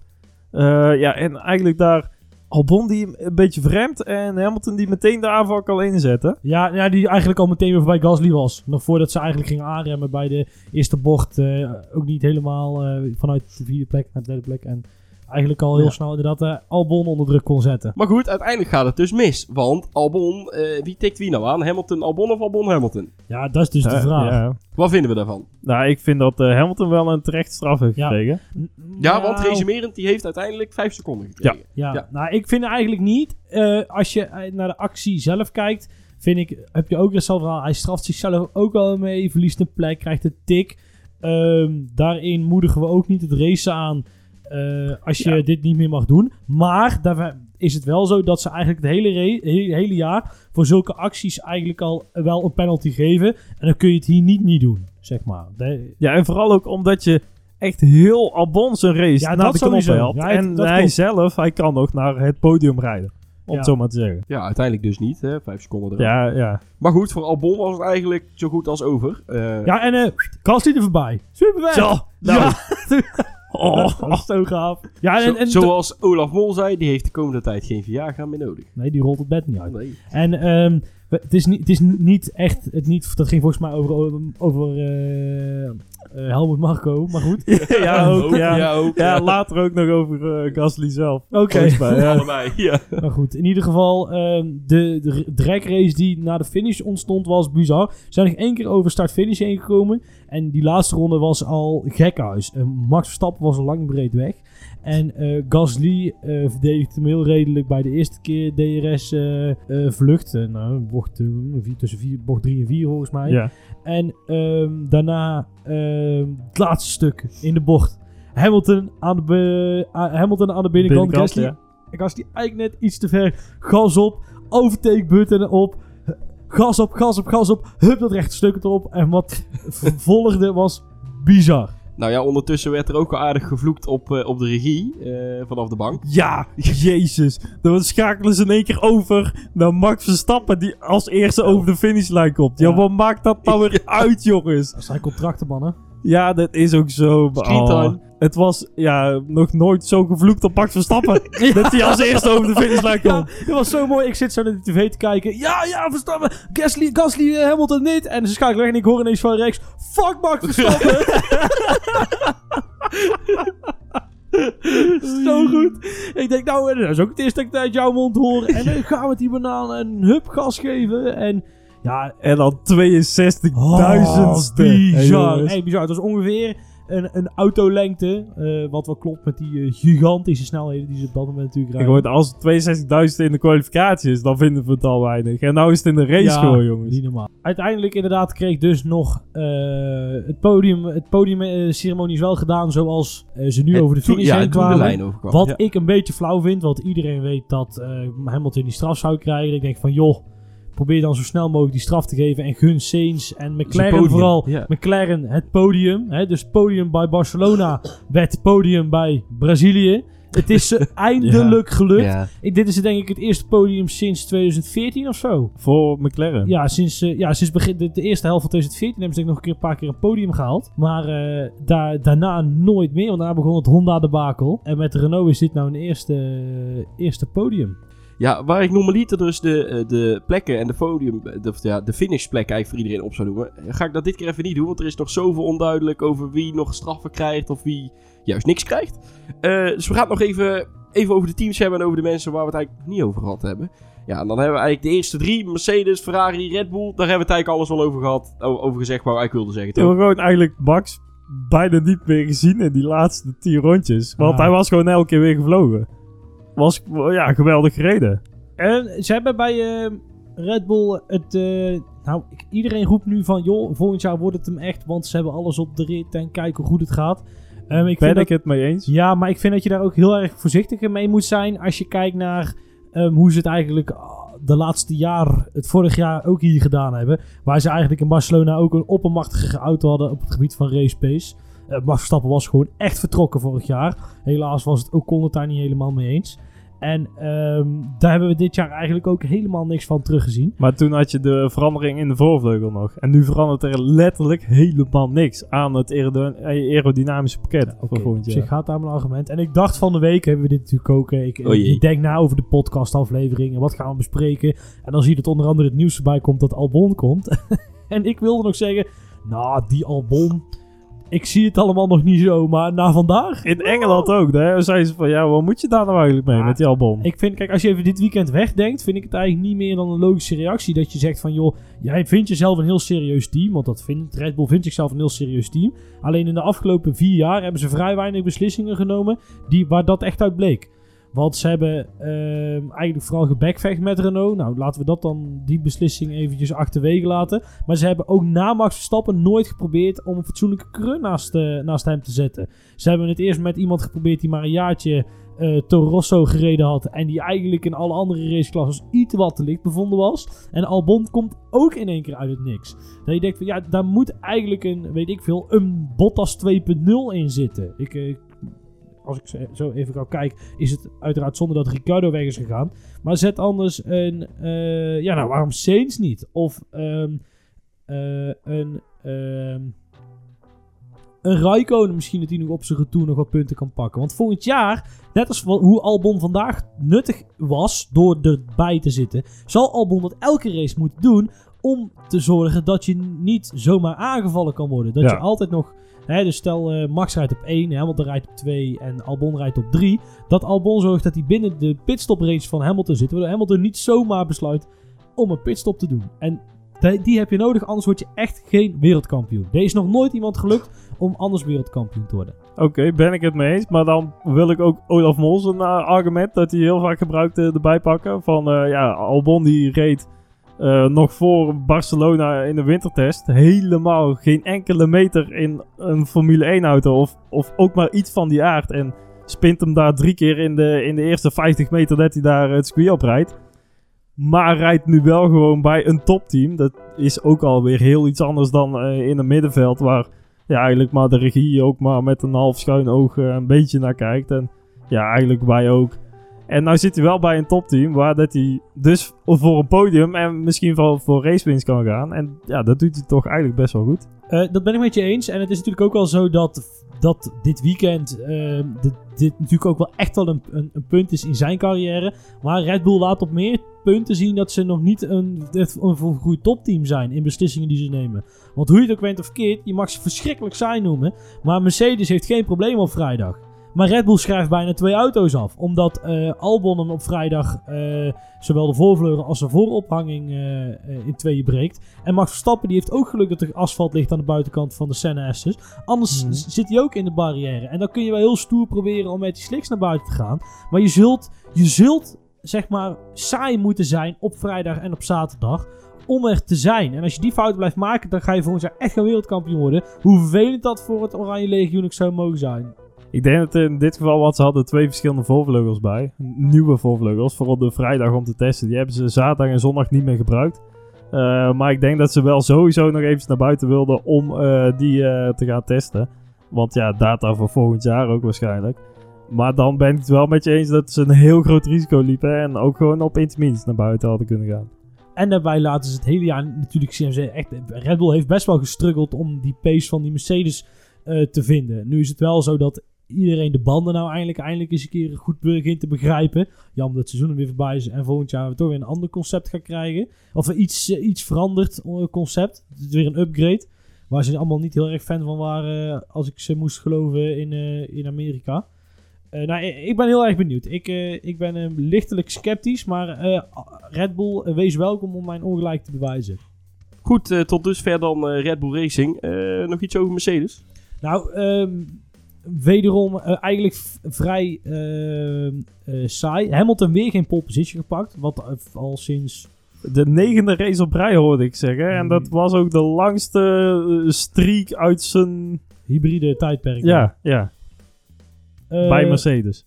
Eh, ja, en eigenlijk daar Albon die een beetje vreemd en Hamilton die meteen de aanval kan inzetten. Ja, ja, die eigenlijk al meteen weer voorbij Gasly was. Nog voordat ze eigenlijk gingen aanremmen bij de eerste bocht. eh, ook niet helemaal eh, vanuit de vierde plek naar de derde plek. En eigenlijk al heel Ja. snel inderdaad eh, Albon onder druk kon zetten. Maar goed, uiteindelijk gaat het dus mis. Want Albon, eh, wie tikt wie nou aan? Hamilton Albon of Albon Hamilton? Ja, dat is dus de Eh, vraag. ja. Wat vinden we daarvan? Nou, ik vind dat eh, Hamilton wel een terecht straf heeft Ja. gekregen. Ja, want Nou, resumerend, die heeft uiteindelijk vijf seconden gekregen. Ja, Ja. nou ik vind eigenlijk niet. eh, als je naar de actie zelf kijkt, vind ik, heb je ook hetzelfde verhaal. Hij straft zichzelf ook al mee, verliest een plek, krijgt een tik. Ehm, daarin moedigen we ook niet het racen aan eh, als je Ja. dit niet meer mag doen. Maar daar is het wel zo dat ze eigenlijk het hele, hele, jaar voor zulke acties eigenlijk al wel een penalty geven. En dan kun je het hier niet niet doen, zeg maar. De- Ja, en vooral ook omdat je echt heel Albon zijn race Ja, naar dat de knop sowieso. helpt. Ja, het- en dat hij zelf, hij kan nog naar het podium rijden. Om Ja. het zo maar te zeggen. Ja, uiteindelijk dus niet, hè? vijf seconden eraf. Ja, ja. Maar goed, voor Albon was het eigenlijk zo goed als over. Eh, ja, en eh Gasly er voorbij. Super weg. Zo, nou. Ja. [LAUGHS] [LAUGHS] Oh. [LAUGHS] Dat is zo gaaf. Ja, en, en zoals Olaf Mol zei, die heeft de komende tijd geen Viagra meer nodig. Nee, die rolt het bed niet uit. Nee. En ehm, we- het, is niet, het is niet echt... Het niet, dat ging volgens mij over, over, eh, eh, Helmut Marco, maar goed. [LAUGHS] ja, ook, ja. Ja, ook. Ja, later ook nog over eh, Gasly zelf. Oké. Allebei, ja. Maar goed, in ieder geval, ehm, de, de drag race die na de finish ontstond was bizar. Ze zijn nog één keer over start-finish heen gekomen. En die laatste ronde was al gekhuis. Uh, Max Verstappen was al lang breed weg. En eh, Gasly verdedigde hem heel redelijk bij de eerste keer DRS eh, vlucht. Eh, nou, bocht, vier- tussen vier, bocht 3 en 4 volgens mij. Ja. En ehm, daarna ehm, het laatste stuk in de bocht. Hamilton aan de, Hamilton aan de binnenkant. Binnenkant, Gasly, ja. Gasly eigenlijk net iets te ver. Gas op, overtake button op. Gas op, gas op, gas op. Hup dat rechte stuk erop. En wat volgde was bizar. Nou ja, ondertussen werd er ook al aardig gevloekt op, eh, op de regie eh, vanaf de bank. Ja, jezus. Dan schakelen ze in één keer over naar Max Verstappen die als eerste over de finishlijn komt. Ja, Ja. wat maakt dat nou [LAUGHS] weer uit, jongens? Dat zijn contracten, mannen. Ja, dat is ook zo. Oh, het was ja, nog nooit zo gevloekt op Max Verstappen. [LAUGHS] Dat hij als eerste over de finishlijn Ja, kwam. dat was zo mooi. Ik zit zo naar de tv te kijken. Ja, ja, Verstappen. Gasly, Gasly, eh, Hamilton niet. En ze schakelen weg en ik hoor ineens van rechts. Fuck Max [LAUGHS] Verstappen. zo goed. Ik denk, nou, eh, dat is ook het eerste dat ik uit jouw mond hoor. En dan gaan we die banaan een hup gas geven. En ja, En dan 62.000ste. Oh, bizar. Hey, bizar. Het was ongeveer een, een autolengte. eh, wat wel klopt met die eh, gigantische snelheden die ze op dat moment natuurlijk Ik rijden. hoorde, als het 62.000 in de kwalificatie is, dan vinden we het al weinig. En nou is het in de race Ja, gewoon, jongens. Niet normaal. Uiteindelijk inderdaad kreeg dus nog eh, het podium. Het podiumceremonie is wel gedaan zoals ze nu Het over de finish ja, heen kwamen. lijn overkwam. Wat Ja. ik een beetje flauw vind, want iedereen weet dat eh Hamilton die straf zou krijgen. Ik denk van joh, probeer dan zo snel mogelijk die straf te geven en gun Sainz en McLaren vooral. McLaren het podium. Hè, dus podium bij Barcelona [LAUGHS] werd podium bij Brazilië. Het is ze [LAUGHS] eindelijk gelukt. Ja. Ik, dit is denk ik het eerste podium sinds 2014 of zo. Voor McLaren. Ja, sinds, eh, ja, sinds begin, de, de eerste helft van 2014 hebben ze denk ik nog een, keer, een paar keer een podium gehaald. Maar eh, daar, daarna nooit meer, want daarna begon het Honda debakel. En met Renault is dit nou een eerste, eerste podium. Ja, waar ik normaliter dus de, eh, de plekken en de podium, eh, de, of ja, de finishplek eigenlijk voor iedereen op zou noemen, ga ik dat dit keer even niet doen, want er is nog zoveel onduidelijk over wie nog straffen krijgt of wie juist niks krijgt. Eh, dus we gaan het nog even, even over de teams hebben en over de mensen waar we het eigenlijk niet over gehad hebben. Ja, en dan hebben we eigenlijk de eerste drie, Mercedes, Ferrari, Red Bull, daar hebben we het eigenlijk alles wel over gehad, over gezegd wat we eigenlijk wilden zeggen. Ik toch? gewoon eigenlijk Max bijna niet meer gezien in die laatste 10 rondjes. Want hij was gewoon elke keer weer gevlogen. Was ja, geweldig gereden. En ze hebben bij eh, Red Bull het... eh, nou, iedereen roept nu van, joh, volgend jaar wordt het hem echt, want ze hebben alles op de rit en kijken hoe goed het gaat. Ehm, ik ben vind ik het mee eens? Ja, maar ik vind dat je daar ook heel erg voorzichtig mee moet zijn als je kijkt naar ehm, hoe ze het eigenlijk ah, de laatste jaar, het vorig jaar ook hier gedaan hebben. Waar ze eigenlijk in Barcelona ook een oppermachtige auto hadden op het gebied van race pace. Eh, Max Verstappen was gewoon echt vertrokken vorig jaar. Helaas was het ook Con het daar niet helemaal mee eens. En ehm, daar hebben we dit jaar eigenlijk ook helemaal niks van teruggezien. Maar toen had je de verandering in de voorvleugel nog. En nu verandert er letterlijk helemaal niks aan het aerody- aerodynamische pakket voor volgend Op zich jaar. gaat daar mijn argument. En ik dacht van de week hebben we dit natuurlijk ook. eh, Ik, Oh ik denk na over de podcastafleveringen. Wat gaan we bespreken? En dan zie je dat onder andere het nieuws erbij komt dat Albon komt. [LAUGHS] en ik wilde nog zeggen, nou die Albon, ik zie het allemaal nog niet zo. Maar na vandaag, In Engeland ook, hè? Zeiden ze van, ja, wat moet je daar nou eigenlijk mee met die Albon? ik vind, kijk, als je even dit weekend wegdenkt, vind ik het eigenlijk niet meer dan een logische reactie. Dat je zegt van, joh, jij vindt jezelf een heel serieus team. Want dat vindt, Red Bull vindt zichzelf een heel serieus team. Alleen in de afgelopen vier jaar hebben ze vrij weinig beslissingen genomen die, waar dat echt uit bleek. Want ze hebben ehm, eigenlijk vooral gebackvecht met Renault. Nou, laten we dat dan, die beslissing eventjes achterwege laten. Maar ze hebben ook na Max Verstappen nooit geprobeerd om een fatsoenlijke coureur naast, eh, naast hem te zetten. Ze hebben het eerst met iemand geprobeerd die maar een jaartje eh Toro Rosso gereden had. En die eigenlijk in alle andere raceklassen iets wat te licht bevonden was. En Albon komt ook in één keer uit het niks. Dat je denkt van ja, daar moet eigenlijk een, weet ik veel, een Bottas 2.0 in zitten. Ik, eh, als ik zo- even ga kijken, is het uiteraard zonder dat Ricardo weg is gegaan. Maar zet anders een, eh, ja nou waarom Sainz niet? Of ehm, eh, een, ehm, een Raikkonen misschien dat hij nog op zijn retour nog wat punten kan pakken. Want volgend jaar, net als hoe Albon vandaag nuttig was door erbij te zitten, zal Albon dat elke race moeten doen om te zorgen dat je niet zomaar aangevallen kan worden. Dat Ja. je altijd nog, hè, dus stel eh, Max rijdt op 1, Hamilton rijdt op 2 en Albon rijdt op 3. Dat Albon zorgt dat hij binnen de pitstop range van Hamilton zit, waardoor Hamilton niet zomaar besluit om een pitstop te doen. En die, heb je nodig, anders word je echt geen wereldkampioen. Er is nog nooit iemand gelukt om anders wereldkampioen te worden. Oké, ben ik het mee eens. Maar dan wil ik ook Olaf Mol zijn eh, argument dat hij heel vaak gebruikt erbij pakken. Van eh, ja, Albon die reed eh, nog voor Barcelona in de wintertest helemaal geen enkele meter in een Formule 1 auto. Of, of ook maar iets van die aard. En spint hem daar drie keer in de, in de eerste 50 meter dat hij daar het circuit op rijdt. Maar rijdt nu wel gewoon bij een topteam. Dat is ook alweer heel iets anders dan eh, in een middenveld waar ja, eigenlijk maar de regie ook maar met een half schuin oog eh, een beetje naar kijkt. En ja, eigenlijk wij ook. En nou zit hij wel bij een topteam waar dat hij dus voor een podium en misschien wel voor racewins kan gaan. En ja, dat doet hij toch eigenlijk best wel goed. Eh, dat ben ik met je eens. En het is natuurlijk ook wel zo dat, dat dit weekend uh, dit, natuurlijk ook wel echt wel een, een, punt is in zijn carrière. Maar Red Bull laat op meer punten zien dat ze nog niet een, een, goed topteam zijn in beslissingen die ze nemen. Want hoe je het ook bent of verkeerd, je mag ze verschrikkelijk saai noemen. Maar Mercedes heeft geen probleem op vrijdag. Maar Red Bull schrijft bijna twee auto's af. Omdat uh, Albon hem op vrijdag uh, zowel de voorvleugel als de voorophanging uh, in tweeën breekt. En Max Verstappen die heeft ook geluk dat er asfalt ligt aan de buitenkant van de Senna S's. Anders Mhm. zit hij ook in de barrière. En dan kun je wel heel stoer proberen om met die slicks naar buiten te gaan. Maar je zult, je zult zeg maar saai moeten zijn op vrijdag en op zaterdag om er te zijn. En als je die fout blijft maken, dan ga je volgend jaar echt geen wereldkampioen worden. Hoe vervelend dat voor het Oranje Legioen ook zou mogen zijn. Ik denk dat in dit geval wat ze hadden twee verschillende voorvleugels bij. Nieuwe voorvleugels voor op de vrijdag om te testen. Die hebben ze zaterdag en zondag niet meer gebruikt. Uh, maar ik denk dat ze wel sowieso nog even naar buiten wilden om uh, die uh, te gaan testen. Want ja, data voor volgend jaar ook waarschijnlijk. Maar dan ben ik het wel met je eens dat ze een heel groot risico liepen. En ook gewoon op intermediates naar buiten hadden kunnen gaan. En daarbij laten ze het hele jaar natuurlijk zien. Echt, Red Bull heeft best wel gestruggeld om die pace van die Mercedes te vinden. Nu is het wel zo dat iedereen de banden nou eindelijk, eindelijk eens een keer goed begint te begrijpen. Jammer dat het seizoen weer voorbij is en volgend jaar we toch weer een ander concept gaan krijgen. Of iets, uh, iets veranderd concept. Het is weer een upgrade. Waar ze allemaal niet heel erg fan van waren als ik ze moest geloven in, uh, in Amerika. Uh, nou, ik ben heel erg benieuwd. Ik, uh, ik ben lichtelijk sceptisch, maar Red Bull, wees welkom om mijn ongelijk te bewijzen. Goed, tot dusver dan Red Bull Racing. nog iets over Mercedes? Nou, um, wederom eigenlijk vrij ehm, saai. Hamilton weer geen pole position gepakt, wat al sinds... De negende race op rij hoorde ik zeggen. En dat was ook de langste eh, streak uit zijn... Hybride tijdperk. Ja, ja. Bij Mercedes.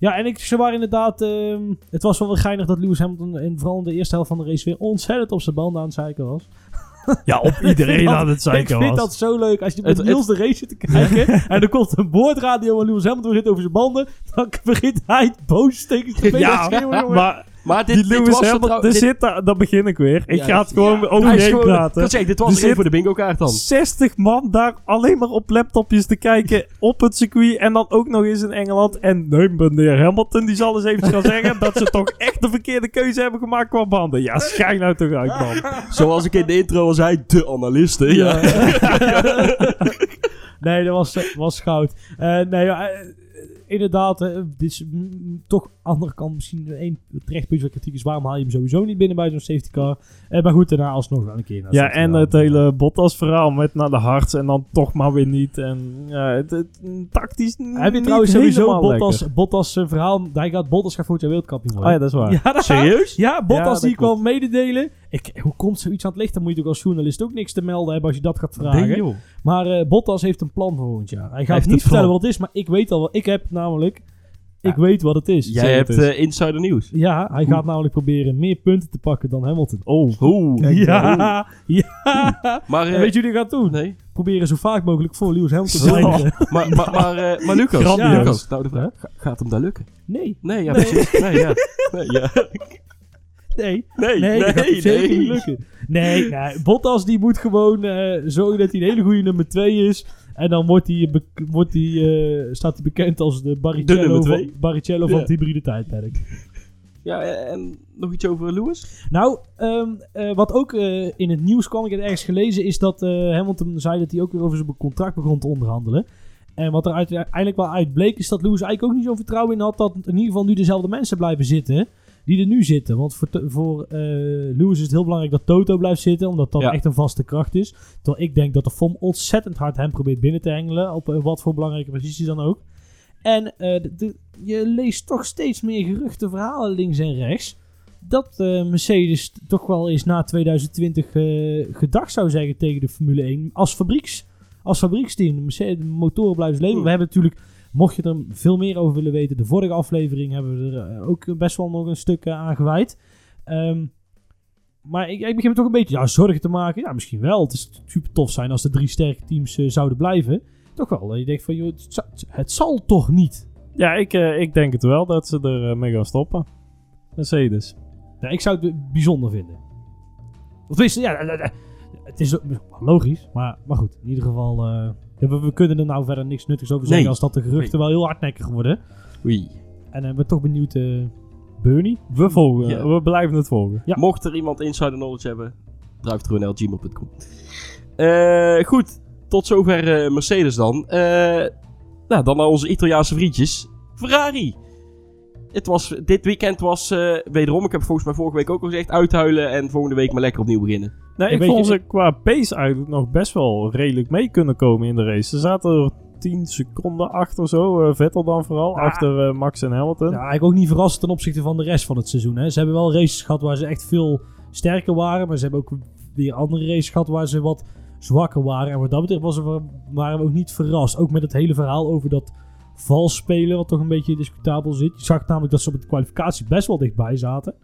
Ja, en ik, ze waren inderdaad... Uh, het was wel wel geinig dat Lewis Hamilton in, vooral in de eerste helft van de race weer ontzettend op zijn banden aan het zeiken was. Ja, op iedereen [LAUGHS] aan het zeiken was. Ik vind dat zo leuk. Als je met Niels de race zit te kijken [LAUGHS] en er komt een boordradio van Lewis Hamilton begint over zijn banden, dan [LAUGHS] begint hij boos tegen zijn Ja, maar... Maar dit, die dit Lewis was Hamilton, dit- zit daar, dan begin ik weer. Ik Ja, ga het gewoon ja, over hij je is heen gewoon- praten. Dat zeg dit was er voor de bingo kaart dan. 60 man daar alleen maar op laptopjes te kijken [LAUGHS] op het circuit en dan ook nog eens in Engeland. En nee, meneer Hamilton die zal eens even gaan [LAUGHS] zeggen dat ze toch echt de verkeerde keuze hebben gemaakt qua banden. Ja, schijn nou toch uit, man. [LAUGHS] Zoals ik in de intro al zei, de analisten. Ja. nee, dat was, was goud. Eh, nee, ja, eh, inderdaad, eh, dit is mm, toch aan de andere kant misschien één terecht punt van kritiek is. Waarom haal je hem sowieso niet binnen bij zo'n safety car? Eh, maar goed, daarna alsnog wel een keer. naar Ja, en het hele Bottas verhaal met naar de harts en dan toch maar weer niet. En ja, het, het- tactisch Heb je trouwens sowieso Bottas. Bottas zijn verhaal? Hij gaat Bottas gaat volgend jaar wereldkampioen worden. ja, dat is waar. Ja, [LAUGHS] Serieus? Ja, Bottas Ja, die kwam mededelen. Ik, hoe komt zoiets aan het licht? Dan moet je toch als journalist ook niks te melden hebben als je dat gaat vragen. Nee, joh. Maar eh, Bottas heeft een plan voor volgend jaar. Hij gaat heeft niet vertellen plan. wat het is, maar ik weet al wat. Ik heb namelijk... Ik Ja. weet wat het is. Jij hebt eh, insider nieuws. Ja, hij gaat namelijk proberen meer punten te pakken dan Hamilton. Oh, Oeh. Ja, ja. [LAUGHS] Maar, eh, weet je wat hij gaat doen? Nee. Proberen zo vaak mogelijk voor Lewis Hamilton te eindigen. [LAUGHS] Maar, maar, maar, eh, maar Lucas. Lucas, nou de vraag, ga- gaat hem daar lukken? Nee, Nee, ja, Nee. precies. Nee, ja. Nee, ja. [LAUGHS] nee. Nee, Nee, nee, dat zeker nee. niet lukken. Nee, nee, Bottas die moet gewoon eh, zorgen dat hij een hele goede nummer 2 is. En dan wordt hij, be- wordt hij, eh, staat hij bekend als de Barrichello, van, van het hybride tijdperk. Ja, eh, en nog iets over Lewis? Nou, ehm, eh, wat ook eh, in het nieuws kwam, ik heb ergens gelezen, is dat eh, Hamilton zei dat hij ook weer over zijn contract begon te onderhandelen. En wat er uiteindelijk wel uit bleek, is dat Lewis eigenlijk ook niet zo vertrouwen in had dat in ieder geval nu dezelfde mensen blijven zitten die er nu zitten. Want voor, voor eh, Lewis is het heel belangrijk dat Toto blijft zitten, omdat dat Ja. echt een vaste kracht is. Terwijl ik denk dat de FOM ontzettend hard hem probeert binnen te hengelen, op eh, wat voor belangrijke positie dan ook. En eh, de- de- je leest toch steeds meer geruchten, verhalen links en rechts. Dat Mercedes toch wel eens na 2020 eh, gedag zou zeggen tegen de Formule 1. Als, fabrieks, als fabrieksteam. De, Mercedes, de motoren blijven leven. We hebben natuurlijk, mocht je er veel meer over willen weten. De vorige aflevering hebben we er eh, ook best wel nog een stuk eh, aan gewijd. Ehm, maar ik, ik begin me toch een beetje ja, zorgen te maken. Ja, misschien wel. Het is super tof zijn als de drie sterke teams eh, zouden blijven. Toch wel. Je denkt van, joh, het, za- het zal toch niet? Ja, ik, ik denk het wel dat ze er mee gaan stoppen. Mercedes. Ja, ik zou het bijzonder vinden. Of tenminste, ja, het is logisch, maar, maar goed. In ieder geval, we, we kunnen er nou verder niks nuttigs over zeggen Nee. als dat de geruchten wel heel hardnekkig worden. Oei. En ik ben toch benieuwd, eh Bernie? We volgen. Ja. We blijven het volgen. Ja. Mocht er iemand insider knowledge hebben, druiftruwnl.gmail.com. Eh goed, tot zover eh, Mercedes dan. Eh, nou, dan naar onze Italiaanse vriendjes. Ferrari. Het was, dit weekend was eh, wederom, ik heb volgens mij vorige week ook al gezegd, uithuilen en volgende week maar lekker opnieuw beginnen. Nee, ik vond ze qua pace eigenlijk nog best wel redelijk mee kunnen komen in de race. Ze zaten er 10 seconden achter zo. eh, Vettel dan vooral. Ja. Achter eh, Max en Hamilton. Ja, eigenlijk ook niet verrassend ten opzichte van de rest van het seizoen. Hè. Ze hebben wel races gehad waar ze echt veel sterker waren. Maar ze hebben ook weer andere races gehad waar ze wat zwakker waren. En wat dat betreft was er, waren we ook niet verrast. Ook met het hele verhaal over dat vals spelen, wat toch een beetje discutabel zit. Je zag namelijk dat ze op de kwalificatie best wel dichtbij zaten.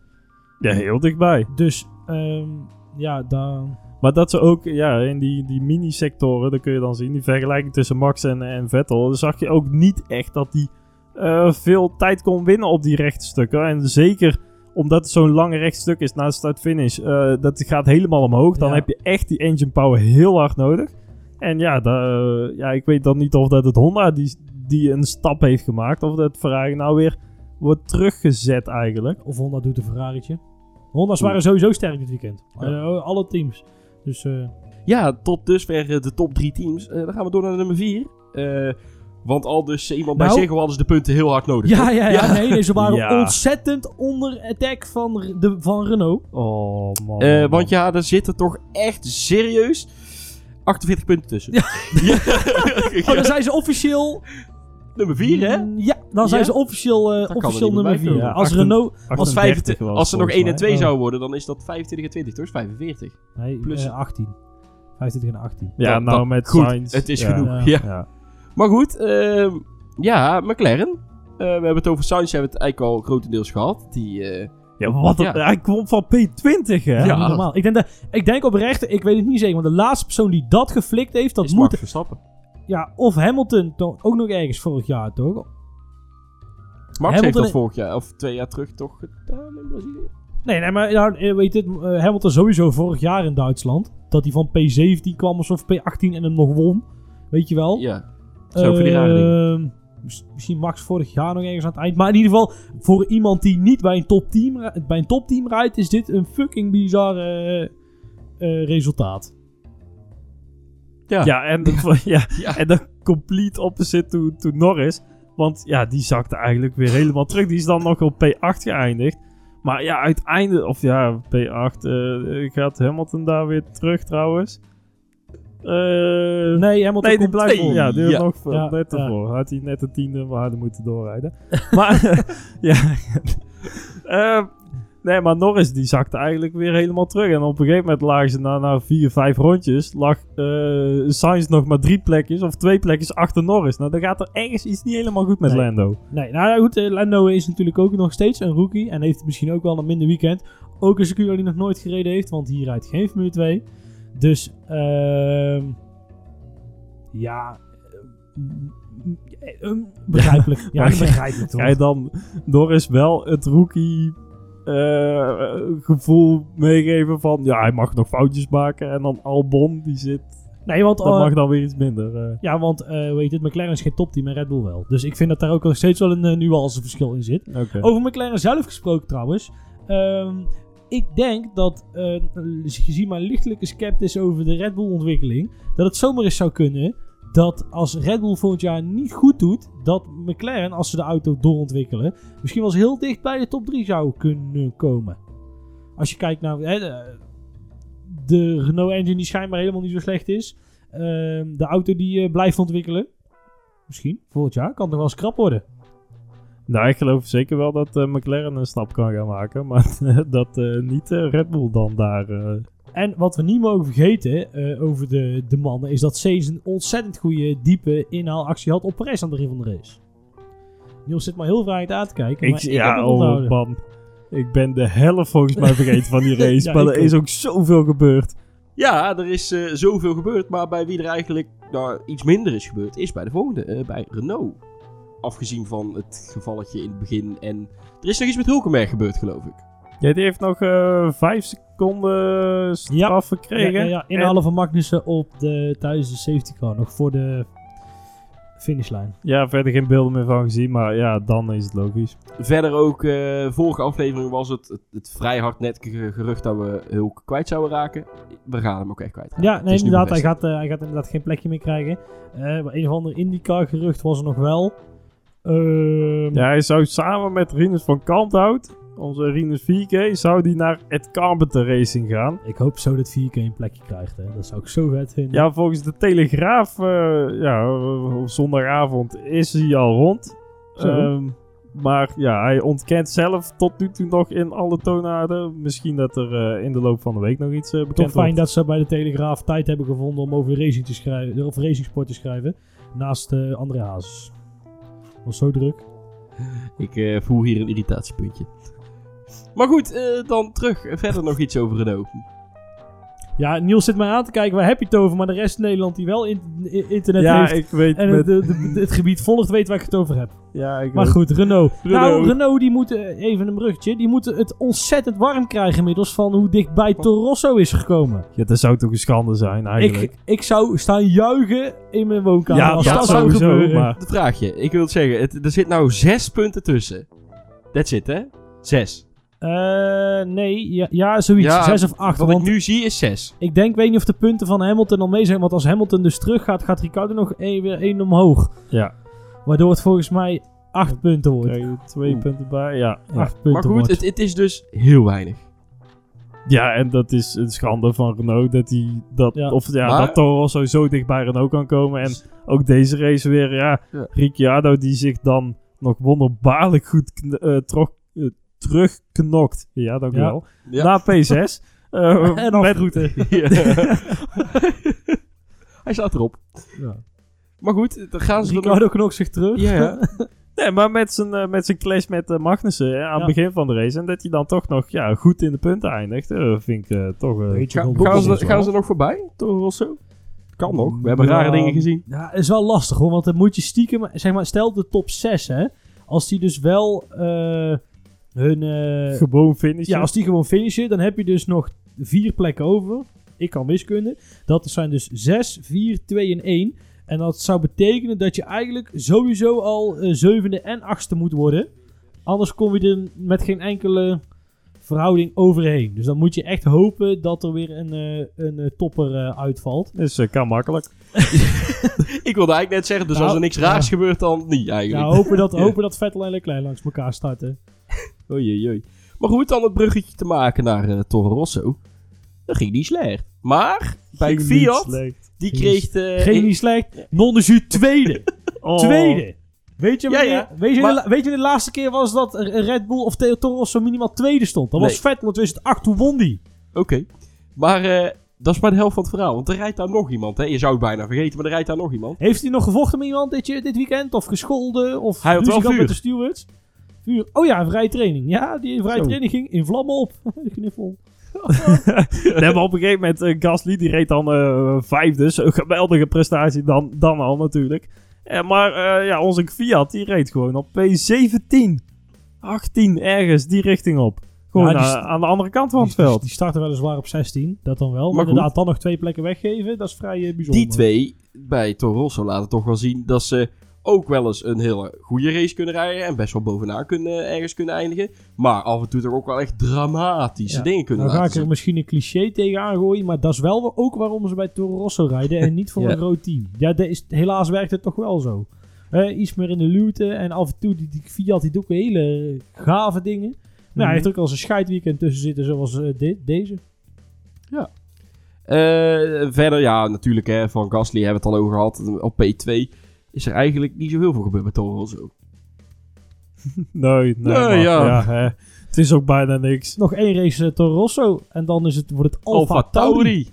Ja, heel dichtbij. Dus ehm, ja, daar... Maar dat ze ook ja, in die, die mini-sectoren, dat kun je dan zien, die vergelijking tussen Max en, en Vettel, dan zag je ook niet echt dat die eh, veel tijd kon winnen op die rechte stukken. En zeker omdat het zo'n lange rechtstuk is na de start-finish, eh, dat gaat helemaal omhoog. Dan Ja. heb je echt die engine power heel hard nodig. En ja, eh, ja, ik weet dan niet of dat het Honda die, die een stap heeft gemaakt, of dat Ferrari nou weer wordt teruggezet eigenlijk. Of Honda doet een Ferrari'tje. Honda's waren sowieso sterk dit weekend. Eh, alle teams. Dus eh, Ja, tot dusver eh, de top drie teams. Dan gaan we door naar nummer vier. Eh, want al dus iemand bij Nou- Ziggo hadden ze de punten heel hard nodig. ja, ja, ja, Nee, nee, ze waren [LAUGHS] Ja. ontzettend onder attack van, de, van Renault. Oh man. Eh, man. want ja, er zitten toch echt serieus 48 punten tussen. Ja. [LAUGHS] Ja. Oh, dan zijn ze officieel... Nummer 4, hè? Mm, Ja, dan zijn Ja? ze officieel, eh, officieel nummer bij 4. komen. als Renault... Als, 38 25, was als ze nog volgens 1 en mij. 2 Oh. zouden worden, dan is dat 25 en 20, toch? Is 45. Nee, Plus- eh, 18. 25 en 18. Ja, Dat- nou dat- met goed, Sainz. het is ja. genoeg. Ja. Ja. Ja. Maar goed, ehm, ja, McLaren. Eh, we hebben het over Sainz, hebben we het eigenlijk al grotendeels gehad. Die, eh, Ja, wat een, Ja. Hij kwam van P20, hè? Ja. Niet normaal. Ik denk, dat, ik denk oprecht, ik weet het niet zeker, want de laatste persoon die dat geflikt heeft, dat is moet... Max Verstappen. Ja, of Hamilton, ook nog ergens vorig jaar, toch? Max Hamilton heeft dat vorig jaar, of twee jaar terug, toch gedaan in Brazilië. Nee, nee, maar ja, weet je, het, eh, Hamilton sowieso vorig jaar in Duitsland. Dat hij van P17 kwam of P18 en hem nog won. Weet je wel? Ja, zo voor die rare. Ehm, mis- Misschien Max vorig jaar nog ergens aan het eind. Maar in ieder geval, voor iemand die niet bij een topteam, bij een topteam rijdt, is dit een fucking bizar eh, eh, resultaat. Ja. Ja, en, [LAUGHS] ja, Ja. en dan complete opposite to, to Norris. Want ja, die zakte eigenlijk weer helemaal terug. Die is dan nog op P8 geëindigd. Maar ja, uiteindelijk... Of ja, P8. eh, gaat Hamilton daar weer terug trouwens? Eh, Nee, Hamilton Nee, die blijft. ja, die ja. nog Ja, net ja. ervoor. Had hij net een tiende maar harder moeten doorrijden. [LAUGHS] maar [LAUGHS] ja. Eh, nee, maar Norris die zakte eigenlijk weer helemaal terug. En op een gegeven moment lagen ze na, na vier, vijf rondjes. Lag eh Sainz nog maar drie plekjes of twee plekjes achter Norris. Nou, dan gaat er ergens iets niet helemaal goed met Nee. Lando. Nee, nou goed. eh, Lando is natuurlijk ook nog steeds een rookie. En heeft misschien ook wel een minder weekend. Ook een circuit hij nog nooit gereden heeft. Want hier rijdt geen Formule 2. Dus, ehm ja. begrijpelijk. [LAUGHS] Ja, Maar- begrijpelijk toch? Je dan Norris wel het rookie eh, gevoel meegeven van... Ja, hij mag nog foutjes maken. En dan Albon, die zit... Nee, want, Dat eh, mag dan weer iets minder. eh. ja, want weet je, McLaren is geen topteam en Red Bull wel. Dus ik vind dat daar ook nog steeds wel een nuanceverschil in zit. Over McLaren zelf gesproken trouwens. Ehm, ik denk dat, gezien mijn lichtelijke sceptisch over de Red Bull ontwikkeling, dat het zomaar eens zou kunnen dat als Red Bull volgend jaar niet goed doet, dat McLaren, als ze de auto doorontwikkelen, misschien wel eens heel dicht bij de top 3 zou kunnen komen. Als je kijkt naar hè, de, Renault engine die schijnbaar helemaal niet zo slecht is. Ehm, de auto die eh, blijft ontwikkelen. Misschien, volgend jaar, kan toch wel eens krap worden. Nou, ik geloof zeker wel dat eh, McLaren een stap kan gaan maken. Maar [LAUGHS] dat eh, niet Red Bull dan daar... En wat we niet mogen vergeten eh, over de, de mannen, is dat Sainz een ontzettend goede, diepe inhaalactie had op Perez aan het begin van de race. Niels zit maar heel vragend aan te kijken. ik, maar ik heb ja, het oh man. Ik ben de helft volgens mij vergeten van die [LAUGHS] race. Ja, maar er is ook zoveel gebeurd. Ja, er is eh, zoveel gebeurd, maar bij wie er eigenlijk nou, iets minder is gebeurd, is bij de volgende, eh, bij Renault. afgezien van het gevalletje in het begin. En er is nog iets met Hulkenberg gebeurd, geloof ik. Ja, die heeft nog eh, vijf seconden straf Ja, gekregen. ja, ja, inhalen van Magnussen op de, tijdens de safety car. Nog voor de finishlijn. Ja, verder geen beelden meer van gezien, maar ja, dan is het logisch. Verder ook, eh, vorige aflevering was het, het, het vrij hard net ge- gerucht dat we Hulk kwijt zouden raken. We gaan hem ook echt kwijt. Ja, nee, inderdaad. Hij gaat, eh, hij gaat inderdaad geen plekje meer krijgen. Eh, maar een of ander IndyCar gerucht was er nog wel. Ehm, Ja, hij zou samen met Rinus van Kanthout, onze Rinus 4K, zou die naar het Carpenter Racing gaan. Ik hoop zo dat 4K een plekje krijgt. Hè. Dat zou ik zo vet vinden. Ja, volgens de Telegraaf, eh, ja, op zondagavond is hij al rond. Ehm, maar ja, hij ontkent zelf tot nu toe nog in alle toonaarden. Misschien dat er eh, in de loop van de week nog iets eh, bekend Toch fijn wordt. dat ze bij de Telegraaf tijd hebben gevonden om over racing te schrijven, of racingsport te schrijven. Naast eh André Hazes. Was zo druk. Ik eh, voel hier een irritatiepuntje. Maar goed, eh, dan terug. Verder nog iets over Renault. Ja, Niels zit mij aan te kijken, waar heb je het over? Maar de rest van Nederland die wel in- in- internet Ja, heeft ik weet en met- het, de- de- het gebied volgt, weet waar ik het over heb. ja, ik Maar weet- goed, Renault. Nou, Renault. Renault die moeten, even een bruggetje, die moeten het ontzettend warm krijgen inmiddels van hoe dichtbij Toro Rosso is gekomen. Ja, dat zou toch een schande zijn eigenlijk. Ik, ik zou staan juichen in mijn woonkamer ja, als dat, dat, zou sowieso, gebeuren. maar... De vraagje. Ik wil het zeggen. Het, er zit nou zes punten tussen. That's it, hè? Zes. Eh, nee, ja, ja zoiets. Ja, Zes of acht. Wat want ik nu zie is zes. ik denk, weet niet of de punten van Hamilton al mee zijn. Want als Hamilton dus terug gaat, gaat Ricardo nog één, weer één omhoog. Ja, Waardoor het volgens mij acht punten wordt. krijg je twee Oeh. punten bij. Ja, ja. Acht punten Maar goed, het, het is dus heel weinig. ja, en dat is een schande van Renault dat hij dat, Ja. of ja, Maar- dat Toro Rosso zo dicht bij Renault kan komen. En ook deze race weer, ja, Ja. Ricciardo die zich dan nog wonderbaarlijk goed eh, trok- eh, terugknokt. Ja, dank u Ja. wel. Ja. Na P6. eh, [LAUGHS] en. [LAUGHS] [LAUGHS] Ja. Hij staat erop. Ja. Maar goed, dan gaan ze er nog... Ricardo knokt zich terug. Ja, ja. Nee, maar met zijn, eh, met zijn clash met eh, Magnussen hè, aan Ja. het begin van de race. En dat hij dan toch nog ja, goed in de punten eindigt. eh, vind ik eh, toch... eh, Beetje Ga- wel gaan, ze, gaan ze er nog voorbij, Toro Rosso? Kan nog. We hebben Ja. rare dingen gezien. Ja, is wel lastig hoor, want dan moet je stiekem, zeg maar, stel de top 6 hè, als die dus wel eh, hun, eh, gewoon finishen. ja, als die gewoon finishen, dan heb je dus nog vier plekken over. Ik kan wiskunde. Dat zijn dus 6, 4, 2 en 1. En dat zou betekenen dat je eigenlijk sowieso al eh, zevende en achtste moet worden. Anders kom je er met geen enkele verhouding overheen. Dus dan moet je echt hopen dat er weer een, eh, een topper uitvalt. Dus kan makkelijk. [LAUGHS] Ik wilde eigenlijk net zeggen, dus Nou, als er niks raars ja. gebeurt, dan niet eigenlijk. Ja, hopen dat, [LAUGHS] hopen dat Vettel en Leclerc langs elkaar starten. [LAUGHS] Oei, oei. Maar goed, dan het bruggetje te maken naar eh, Toro Rosso. Dat ging niet slecht. Maar bij Ging Fiat, die Ging kreeg de... Geen niet slecht. Non-de tweede. Oh. Tweede. Weet je, Ja, wanneer- ja. Weet, je Maar- de, weet je de laatste keer was dat Red Bull of Toro Rosso minimaal tweede stond? Dat was Nee. Vettel in 2008, toen won die. Oké. Maar eh, dat is maar de helft van het verhaal. Want er rijdt daar nog iemand. Hè? Je zou het bijna vergeten, maar er rijdt daar nog iemand. Heeft hij nog gevochten met iemand dit, weekend? Of gescholden? Of Hij had wel vuur. met de stewards? Vuur. Oh ja, vrije training. Ja, die vrije Zo. training ging in vlammen op. [LAUGHS] Knuffel. [LAUGHS] Nee, maar op een gegeven moment, eh, Gasly die reed dan eh vijfde. Zo'n geweldige prestatie dan, dan al natuurlijk. Eh, maar ja, onze Fiat die reed gewoon op P17. 18 ergens die richting op. Gewoon Ja, die eh, st- aan de andere kant van het Die, veld. die starten weliswaar op 16. Dat dan wel. Maar, Maar inderdaad, dan nog twee plekken weggeven. Dat is vrij eh, bijzonder. Die twee bij Toro Rosso laten toch wel zien dat ze ook wel eens een hele goede race kunnen rijden. En best wel bovenaan kunnen, ergens kunnen eindigen. Maar af en toe toch ook wel echt dramatische Ja. dingen kunnen Nou ga laten ik er misschien een cliché tegen aangooien, maar dat is wel ook waarom ze bij Toro Rosso rijden en niet voor [LAUGHS] Ja. een groot team. Ja, dat is, helaas werkt het toch wel zo. Eh, iets meer in de luwte en af en toe die, die Fiat die doet ook hele gave dingen. Nou, hij heeft ook al zijn scheidweekend tussen zitten zoals eh, dit, deze. Eh, verder, ja, natuurlijk hè, van Gasly hebben we het al over gehad. Op P2 is er eigenlijk niet zo heel veel gebeurd bij Toro Rosso. [LAUGHS] Nee, nee, Nee, maar, ja. ja. hè, het is ook bijna niks. Nog één race eh, Toro Rosso en dan is het, wordt het Alfa, Alfa Tauri. Tauri.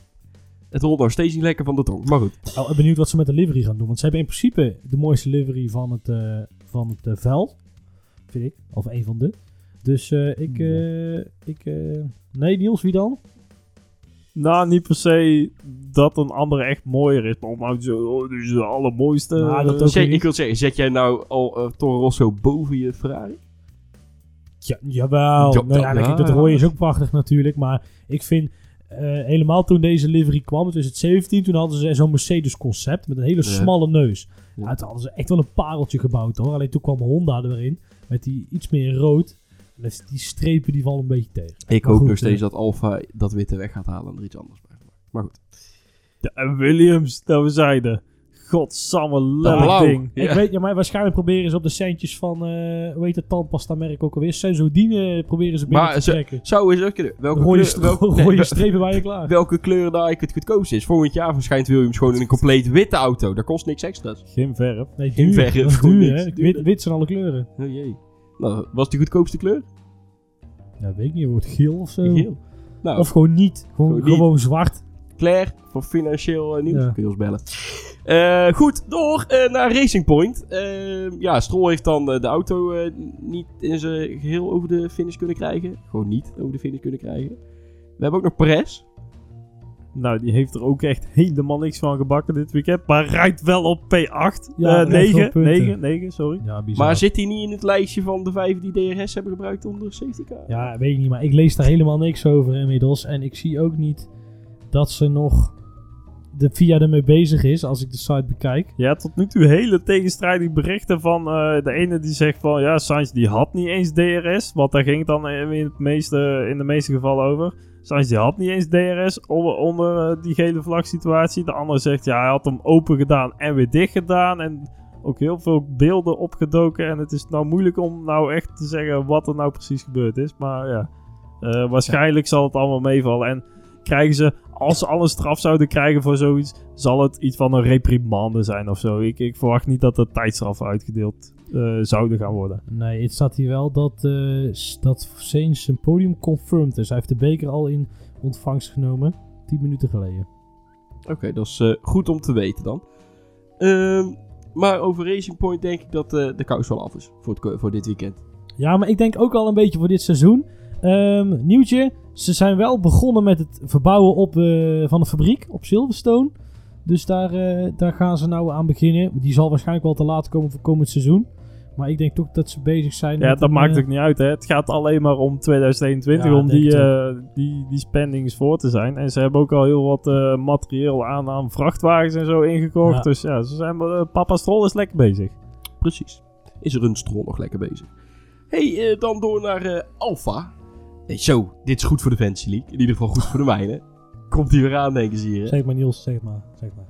Het rolt nog steeds niet lekker van de tong. Maar goed. Ik ben benieuwd wat ze met de livery gaan doen, want ze hebben in principe de mooiste livery van het, eh, van het veld. Vind ik. Of een van de. Dus eh, ik, eh, ik eh, nee Niels, wie dan? Nou, niet per se dat een andere echt mooier is. Maar om nou zo, oh, dit is de allermooiste. Nou, dat ook Zet- ik wil zeggen, zet jij nou al eh, Toro Rosso boven je Ferrari? Ja, jawel. Ja, nou ja, ja. kijk, het rode is ook prachtig natuurlijk. Maar ik vind eh, helemaal toen deze livery kwam, in 2017, toen hadden ze zo'n Mercedes concept met een hele Ja. smalle neus. Ja. Ja. toen hadden ze echt wel een pareltje gebouwd hoor. Alleen toen kwam Honda erin met die iets meer rood. Dus die strepen die vallen een beetje tegen. Ik Maar hoop goed, nog steeds eh. dat Alfa dat witte weg gaat halen en er iets anders bij. Maar goed. En Williams, dat we zeiden. Godsamme blauw. ding. Ja. Ik weet, ja, maar waarschijnlijk proberen ze op de centjes van, eh hoe heet het tandpasta merk ook alweer? Sensodine proberen ze binnen Maar te trekken. Zou eens ook kunnen. Welke, Rode, kleur, welke, [LAUGHS] rode nee, strepen bij je klaar. welke kleur daar ik het goedkoopst is? Volgend jaar verschijnt Williams gewoon in een compleet witte auto. Dat kost niks extra's. Geen verf. Nee, Geen duur. verf, is duur, hè? Wit, wit zijn alle kleuren. Oh jee. Nou, was die goedkoopste kleur? Ja, weet ik niet. Wordt geel of zo. Geel. Nou, Of gewoon niet. Gewoon, Gewoon niet. gewoon zwart. Claire van Financieel uh, Nieuws. Ja. Kun je ons bellen. Eh, goed, door eh, naar Racing Point. Eh, ja, Stroll heeft dan eh, de auto eh, niet in zijn geheel over de finish kunnen krijgen. Gewoon niet over de finish kunnen krijgen. We hebben ook nog Perez. Nou, die heeft er ook echt helemaal niks van gebakken dit weekend. Maar rijdt wel op P8. Ja, Ja, rijdt wel 9, punten. 9, 9, sorry. Ja, bizar. Maar zit hij niet in het lijstje van de vijf die DRS hebben gebruikt onder safety car? Ja, weet ik niet. Maar ik lees daar helemaal niks over inmiddels. En ik zie ook niet dat ze nog de VIA ermee bezig is. Als ik de site bekijk. Ja, tot nu toe hele tegenstrijdige berichten van eh, de ene die zegt van ja, Sainz die had niet eens DRS. Want daar ging het dan in, het meeste, in de meeste gevallen over. Sainz die had niet eens DRS onder, onder eh, die gele vlag situatie. De andere zegt ja, hij had hem open gedaan en weer dicht gedaan. En ook heel veel beelden opgedoken. En het is nou moeilijk om nou echt te zeggen wat er nou precies gebeurd is. Maar ja, eh, waarschijnlijk zal het allemaal meevallen. En krijgen ze, als ze al een straf zouden krijgen voor zoiets, zal het iets van een reprimande zijn of zo. Ik, ik verwacht niet dat er tijdstraffen uitgedeeld eh, zouden gaan worden. Nee, het staat hier wel dat, eh s- dat Sainz zijn podium confirmed is. Hij heeft de beker al in ontvangst genomen. 10 minuten geleden. Oké, dat is eh, goed om te weten dan. Ehm, maar over Racing Point denk ik dat eh, de kous wel af is voor, het, voor dit weekend. Ja, maar ik denk ook al een beetje voor dit seizoen. Ehm, nieuwtje. Ze zijn wel begonnen met het verbouwen op, eh, van de fabriek op Silverstone. Dus daar, eh, daar gaan ze nou aan beginnen. Die zal waarschijnlijk wel te laat komen voor komend seizoen. Maar ik denk toch dat ze bezig zijn Ja, met dat een, maakt eh, ook niet uit. Hè. Het gaat alleen maar om 2021 Ja, om die, eh, die, die spendings voor te zijn. En ze hebben ook al heel wat eh, materieel aan, aan vrachtwagens en zo ingekocht. Ja. Dus ja, ze zijn, papa Stroll is lekker bezig. Precies. Is er een strol nog lekker bezig. hey, dan door naar eh Alfa. Hey, zo, dit is goed voor de Fantasy League. In ieder geval goed voor de mijne. [LAUGHS] Komt hij weer aan, denken ze hier. hè? Zeg maar Niels, zeg maar. Zeg maar.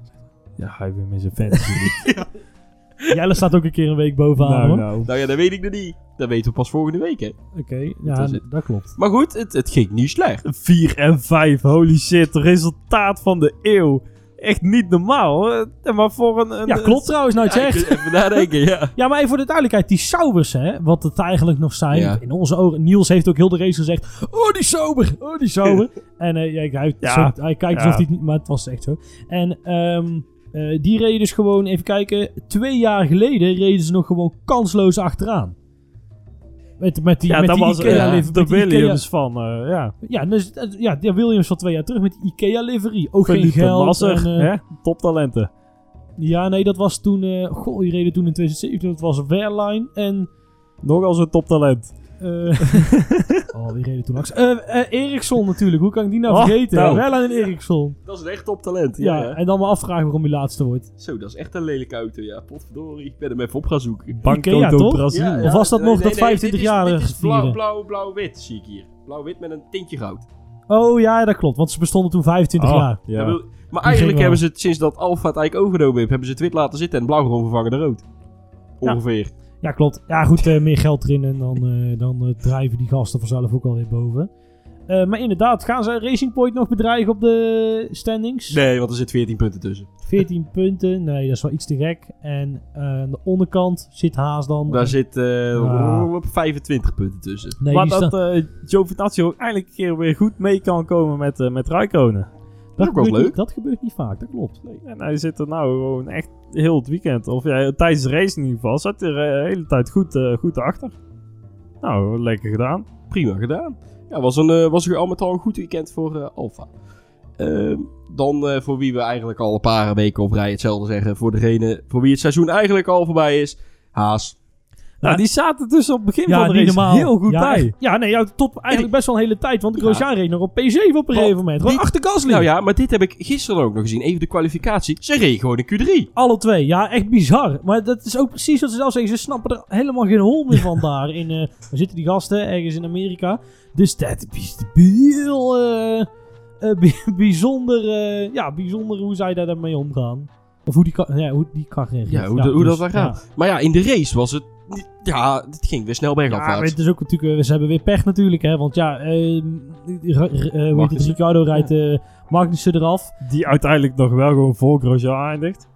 Ja, hij weer met zijn fantasy. [LAUGHS] [LAUGHS] [LAUGHS] Jelle staat ook een keer een week bovenaan nou, hoor. nou. Nou ja, dat weet ik nog niet. Dat weten we pas volgende week, hè. Oké, Dat ja, klopt. Maar goed, het, het ging niet slecht. 4 en 5, holy shit. Resultaat van de eeuw. Echt niet normaal. hè. En maar voor een... een Ja, klopt trouwens, nou het Ja, zegt. even nadenken, ja. [LAUGHS] Ja, maar even voor de duidelijkheid, die Saubers, hè, wat het eigenlijk nog zijn, Ja. in onze ogen, Niels heeft ook heel de race gezegd, oh die Sauber, oh die Sauber. [LAUGHS] en eh, ja, hij, Ja. zo- hij kijkt Ja. alsof hij het niet, maar het was echt zo. En ehm, eh, die reden dus gewoon, even kijken, twee jaar geleden reden ze nog gewoon kansloos achteraan. Met, met die, ja, met dat die was Ikea liv- de Ikea- Williams van, eh, ja. Ja, dus, eh, ja, de Williams van twee jaar terug met die Ikea livery. Ook geen geld. Nasser, en, hè? toptalenten. ja, nee, dat was toen, goh, die reden toen in 2017, dat was Wehrlein en... Nogal zo'n toptalent. Eh, [LAUGHS] oh, wie reden toen langs? Eh eh, Eriksson natuurlijk. Hoe kan ik die nou Oh, vergeten? nou. Wel en Eriksson. Dat is een echt toptalent. Ja, Ja, ja. en dan maar afvragen waarom hij laatste wordt. Zo, dat is echt een lelijke auto, ja. Potverdorie. Ik ben hem even op gaan zoeken. Banco? Brazil. Ja, ja. Of was dat Nee, nog nee, dat nee, 25 dit is- jaar Dit is blauw, vieren? blauw, blauw-wit, zie ik hier. Blauw-wit met een tintje goud. Oh ja, dat klopt. Want ze bestonden toen 25 Oh, jaar. ja. Wil- maar eigenlijk wel. hebben ze het, sinds dat Alfa het eigenlijk overgenomen heeft, hebben ze het wit laten zitten en blauw gewoon vervangen door rood. Ja. Ongeveer. Ja, klopt. Ja, goed. eh, meer geld erin en dan, eh, dan eh, drijven die gasten vanzelf ook alweer boven. Eh, maar inderdaad, gaan ze Racing Point nog bedreigen op de standings? Nee, want er zit 14 punten tussen. 14 [LAUGHS] punten. Nee, dat is wel iets te gek. En eh, aan de onderkant zit Haas dan. Daar zit op 25 punten tussen. nee, maar dat eh Giovinazzi ook eindelijk een keer weer goed mee kan komen met, eh met Raikkonen. Dat is ook wel gebeurt leuk. niet- dat gebeurt niet vaak, dat klopt. En hij zit er nou gewoon echt heel het weekend, of ja, tijdens de race in ieder geval, zat hij er eh, de hele tijd goed, eh, goed achter. Nou, lekker gedaan. Prima gedaan. Ja, was, een, eh, was er al met al een goed weekend voor eh Alfa. Ehm, dan eh, voor wie we eigenlijk al een paar weken op rij hetzelfde zeggen. Voor degene voor wie het seizoen eigenlijk al voorbij is. Haas. Nou, die zaten dus op het begin Ja, van de race normaal. heel goed ja, bij. Ja, nee, ja, top eigenlijk best wel een hele tijd. Want Grosjean reed nog op P7 op een gegeven moment. Gewoon achter Gasly. Nou ja, maar dit heb ik gisteren ook nog gezien. Even de kwalificatie. Ze reed gewoon in Q3. Alle twee. Ja, echt bizar. Maar dat is ook precies wat ze zelf zeggen. Ze snappen er helemaal geen hol meer van daar. In, waar zitten die gasten? Ergens in Amerika. Dus dat is heel eh, eh, bij- [LAUGHS] bijzonder, ja, bijzonder hoe zij daar dan mee omgaan. Of hoe die, ja, hoe die reageert. Ja, hoe dat- hoe dat daar ja. gaat. Maar ja, in de race was het... Ja, het ging weer snel Ja, maar bergafwaarts. het is ook natuurlijk, eh, ze hebben weer pech natuurlijk, hè. Want ja, eh, ra- eh, hoe het, rijdt eh Magnussen eraf. Die uiteindelijk nog wel gewoon voor Grosjean eindigt.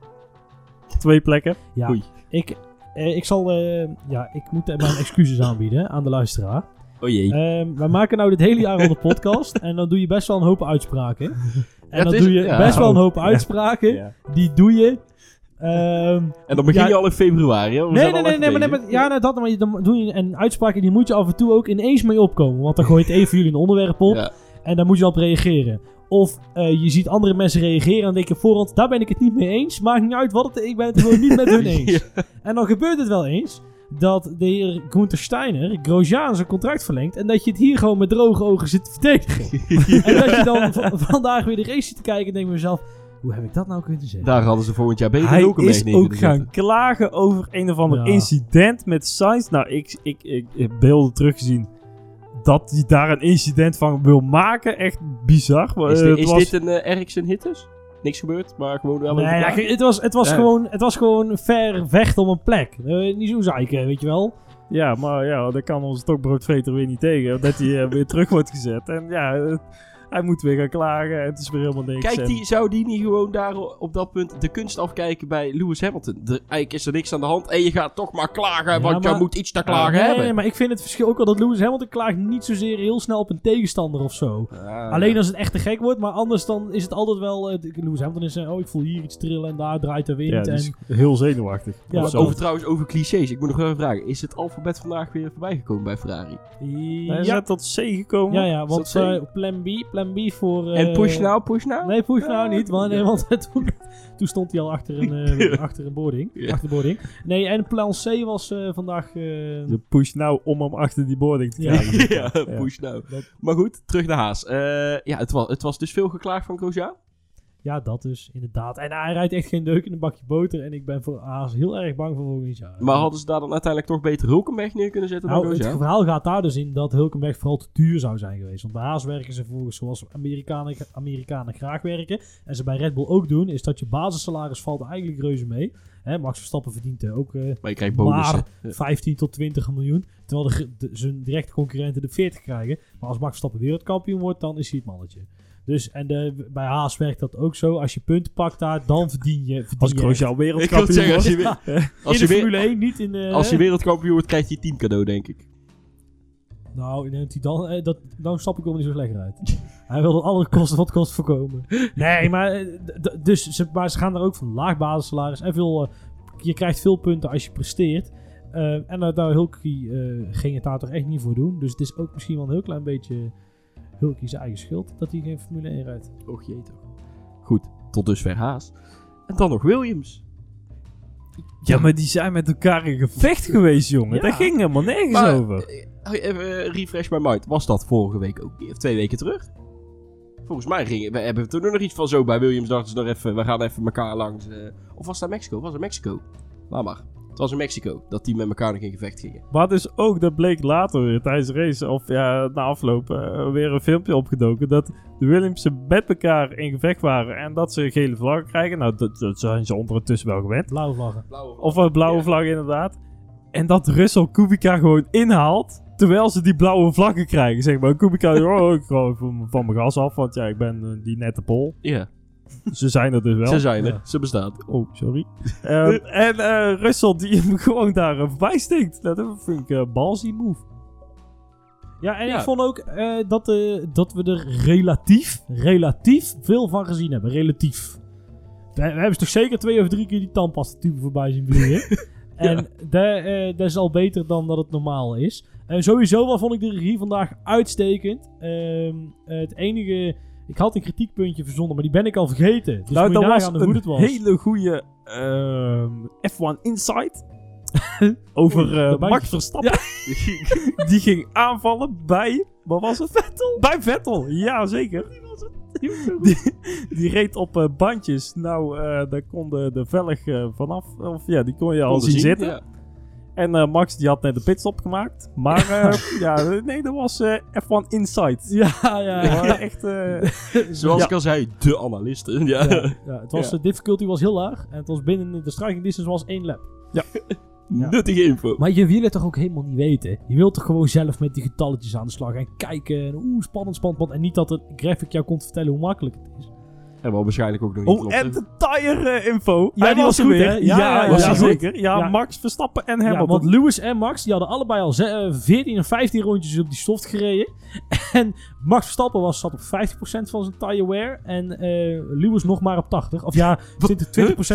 Twee plekken. Ja, Oei. ik, ik zal, eh, ja, ik moet mijn excuses aanbieden aan de luisteraar. Oh jee. Ehm, wij maken nou dit hele jaar al de podcast en dan doe je best wel een hoop uitspraken. [LAUGHS] En dan is- doe je ja. best wel een hoop Ja. uitspraken. Ja. Die doe je. Ehm, en dan begin ja. je al in februari. hè? Nee, nee, nee, nee, maar, nee, maar- ja, nee, dat, maar dan doe je een uitspraak en die moet je af en toe ook ineens mee opkomen. Want dan gooi je het even jullie een onderwerp op Ja. en dan moet je op reageren. Of eh, je ziet andere mensen reageren en denk je voorhand, daar ben ik het niet mee eens. Maakt niet uit wat het ik ben het gewoon niet met hun [LAUGHS] eens. En dan gebeurt het wel eens dat de heer Gunther Steiner Grosjean zijn contract verlengt. En dat je het hier gewoon met droge ogen zit te verdedigen. [LAUGHS] En dat je dan vandaag weer de race zit te kijken en denk je mezelf, hoe heb ik dat nou kunnen zeggen? Daar hadden ze volgend jaar beter Hij ook een is ook zetten. gaan klagen over een of ander Ja. incident met Sainz. Nou, ik, ik, ik, ik heb beelden teruggezien dat hij daar een incident van wil maken. Echt bizar. Is, Eh, is was- dit een eh, Ericsson hitters? Niks gebeurd, maar gewoon wel Nee, even ja, het was, het, was Ja. gewoon, het was gewoon ver vechten om een plek. Eh, niet zo zeiken, weet je wel. Ja, maar ja, dat kan onze stokbroodveter weer niet tegen. Dat hij weer terug wordt gezet. En ja, hij moet weer gaan klagen. En het is weer helemaal niks. Kijk, En- die, zou die niet gewoon daar op dat punt de kunst afkijken bij Lewis Hamilton? De, eigenlijk is er niks aan de hand en je gaat toch maar klagen, Ja, want jij maar- moet iets te klagen nee, hebben. nee, maar ik vind het verschil ook wel dat Lewis Hamilton klaagt niet zozeer heel snel op een tegenstander of zo. Alleen als het echt te gek wordt, maar anders dan is het altijd wel... eh, Lewis Hamilton is, eh, oh ik voel hier iets trillen en daar draait de wind. ja, en, is heel zenuwachtig. Ja, over, zo. dat- over trouwens, over clichés. Ik moet nog wel even vragen. Is het alfabet vandaag weer voorbij gekomen bij Ferrari? Hij is ja, net tot C gekomen. ja, ja, want dat eh, plan B, plan B voor... eh, en push push now? Nee, push nou niet, want, nee, want [LAUGHS] toen, toen stond hij al achter een, eh, achter een boarding. Ja. Achter de boarding. Nee, en plan C was eh, vandaag... eh, De push nou om hem achter die boarding te krijgen. [LAUGHS] ja, push. Dat- Maar goed, terug naar Haas. Eh, ja, het was, het was dus veel geklaagd van Grosjean. Ja, dat dus, inderdaad. En hij rijdt echt geen deuk in een bakje boter. En ik ben voor Aas heel erg bang voor volgend jaar. Maar hadden ze daar dan uiteindelijk toch beter Hulkenberg neer kunnen zetten dan Nou, het verhaal gaat daar dus in dat Hulkenberg vooral te duur zou zijn geweest. Want bij Haas werken ze volgens zoals Amerikanen, Amerikanen graag werken. En ze bij Red Bull ook doen, is dat je basissalaris valt eigenlijk reuze mee. Hè, Max Verstappen verdient eh, ook eh, Maar je krijgt bonussen. maar 15 tot 20 miljoen. Terwijl de- zijn directe concurrenten de 40 krijgen. Maar als Max Verstappen wereldkampioen wordt, dan is hij het mannetje. Dus en de, bij Haas werkt dat ook zo. Als je punten pakt daar, dan verdien je. Verdien Als wereldkampioen zeggen, als wordt. je, weer, [LAUGHS] als, in je de weer, Formule 1, niet in de... als je wereldkampioen wordt, krijg je teamcadeau, denk ik. Nou, dan, eh, dat, dan stap ik wel niet zo slecht uit. [LAUGHS] Hij wil dat alle kosten wat kost voorkomen. Nee, maar, eh, dus, ze, maar ze gaan er ook van laag basissalaris en veel... eh, je krijgt veel punten als je presteert. Eh, en daar, daar Hulkie eh, ging het daar toch echt niet voor doen. Dus het is ook misschien wel een heel klein beetje Hulkie's eigen schuld dat hij geen Formule 1 rijdt. Och jee toch. Goed, tot dusver Haas. En dan nog Williams. Ja, maar die zijn met elkaar in gevecht [LAUGHS] geweest, jongen. Ja. Daar ging helemaal nergens Maar, over. eh, Even eh, refresh my mind. Was dat vorige week ook? Of twee weken terug? Volgens mij gingen we hebben toen nog iets van zo bij Williams. Dachten ze nog even, we gaan even elkaar langs. eh, of was dat Mexico? Was het Mexico? Laat maar. Het was in Mexico dat die met elkaar nog in gevecht gingen. Maar dus ook, dat bleek later weer tijdens de race, of ja, na afloop, eh, weer een filmpje opgedoken. Dat de Williamsen met elkaar in gevecht waren en dat ze gele vlaggen krijgen. Nou, dat, dat zijn ze ondertussen wel gewend. Blauwe vlaggen. Of een blauwe Ja. vlag inderdaad. En dat Russell Kubica gewoon inhaalt. Terwijl ze die blauwe vlaggen krijgen. Zeg maar, Kubica, [LAUGHS] oh, ik ga van, van mijn gas af, want ja, ik ben eh, die nette pol. Ja, Ze zijn er dus wel. ze zijn er. Ja. Ze bestaan. Oh, sorry. Ehm, [LAUGHS] en eh Russell die [LAUGHS] hem gewoon daar eh, voorbij Dat vind ik een ballsy move. Ja, en Ja. ik vond ook eh, dat, eh, dat we er relatief, relatief veel van gezien hebben. Relatief. We, we hebben toch zeker twee of drie keer die tandpasta tube voorbij zien vliegen. [LAUGHS] En dat, eh, dat is al beter dan dat het normaal is. En sowieso wel vond ik de regie vandaag uitstekend. Ehm, het enige Ik had een kritiekpuntje verzonnen, maar die ben ik al vergeten. Dus nou, dat was een het was. hele goede ehm, F1 Insight. [LAUGHS] Over eh, Max. Verstappen. [LAUGHS] Die ging aanvallen bij... Wat was het? Vettel. Bij Vettel, ja zeker. Die, die reed op eh, bandjes. Nou, eh, daar kon de, de velg vanaf. Of ja, die kon je al zien zien, zitten. ja. En eh, Max die had net de pitstop gemaakt. Maar eh, [LAUGHS] ja, nee, dat was eh, F1 Insight. Ja, ja, ja. Echt... eh, [LAUGHS] Zoals Ja. ik al zei, de analisten. [LAUGHS] Ja. Ja, ja, het was, Ja. de difficulty was heel laag. En het was binnen de striking distance was één lap. Ja. Nuttige info. Maar je wil het toch ook helemaal niet weten? Je wilt toch gewoon zelf met die getalletjes aan de slag en kijken. En oeh, spannend, spannend, spannend. En niet dat het graphic jou komt vertellen hoe makkelijk het is. En wel waarschijnlijk ook nog niet Oh, klopt. en de tire eh, info. Ja, Hij die was er goed, weer. hè? Ja, Ja, ja, ja, was zeker. Ja, Ja. Max Verstappen en Ja, Hamilton. want Lewis en Max die hadden allebei al ze- eh, 14 en 15 rondjes op die stoft gereden. [LAUGHS] En Max Verstappen was, zat op 50% van zijn tire wear. En eh, Lewis nog maar op 80. Of ja, [LAUGHS] 20%,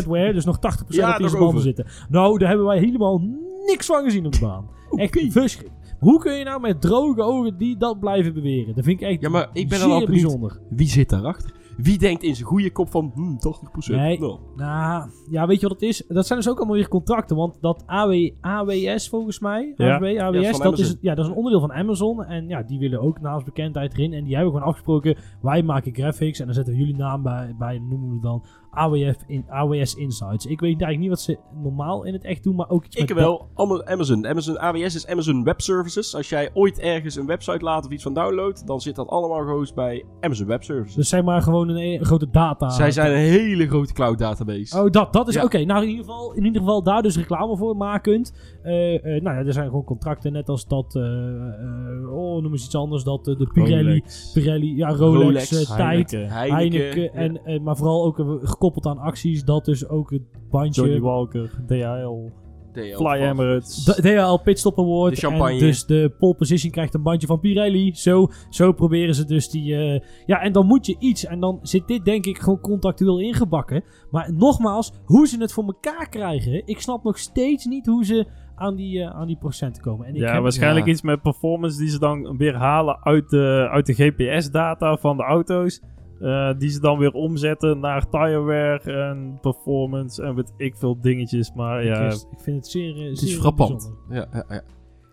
20% wear, dus nog 80% Ja, op zijn banden zitten. Nou, daar hebben wij helemaal niks van gezien op de baan. [LAUGHS] Echt verschrikkelijk. Hoe kun je nou met droge ogen die dat blijven beweren? Dat vind ik echt Ja, maar ik ben zeer al bijzonder. Wie zit daarachter? Wie denkt in zijn goede kop van hmm, 80%? Nee. Nou, Nou, ja, weet je wat het is? Dat zijn dus ook allemaal weer contracten. Want dat AW, AWS volgens mij, Ja. AWS, Ja, dat, is, ja, dat is een onderdeel van Amazon. En ja, die willen ook naast bekendheid erin. En die hebben gewoon afgesproken, wij maken graphics en dan zetten we jullie naam bij, bij noemen we dan AWF in, AWS Insights. Ik weet eigenlijk niet wat ze normaal in het echt doen, maar ook iets ik met wel. Ama- Amazon. Amazon AWS is Amazon Web Services. Als jij ooit ergens een website laat of iets van download, dan zit dat allemaal gehost bij Amazon Web Services. Dus zeg maar gewoon een, een grote data. Zij zijn een hele grote cloud database. Oh, dat, dat is Ja. oké. Nou, in ieder, geval, in ieder geval daar dus reclame voor maken kunt. Eh, eh, nou ja, er zijn gewoon contracten, net als dat, eh, eh, oh, noem eens iets anders, dat eh, de Pirelli, Rolex. Pirelli, ja, Rolex, Rolex, eh, Tijd, Heineken. En, eh, maar vooral ook eh, gekoppeld aan acties, dat dus ook het bandje, Johnny Walker, DHL, DL Fly. Emirates. de DHL Pitstop Award, De champagne. en dus de pole position krijgt een bandje van Pirelli. Zo, zo proberen ze dus die, eh, ja, en dan moet je iets, en dan zit dit denk ik gewoon contractueel ingebakken. Maar nogmaals, hoe ze het voor elkaar krijgen, ik snap nog steeds niet hoe ze aan die, eh, aan die procenten komen. En ik ja, heb- waarschijnlijk ja. iets met performance die ze dan weer halen uit de, uit de GPS-data van de auto's. Eh, die ze dan weer omzetten naar tire wear en performance en weet ik veel dingetjes. Maar ja, ik, ik vind het zeer, eh, Het zeer is frappant. Ja, ja, ja.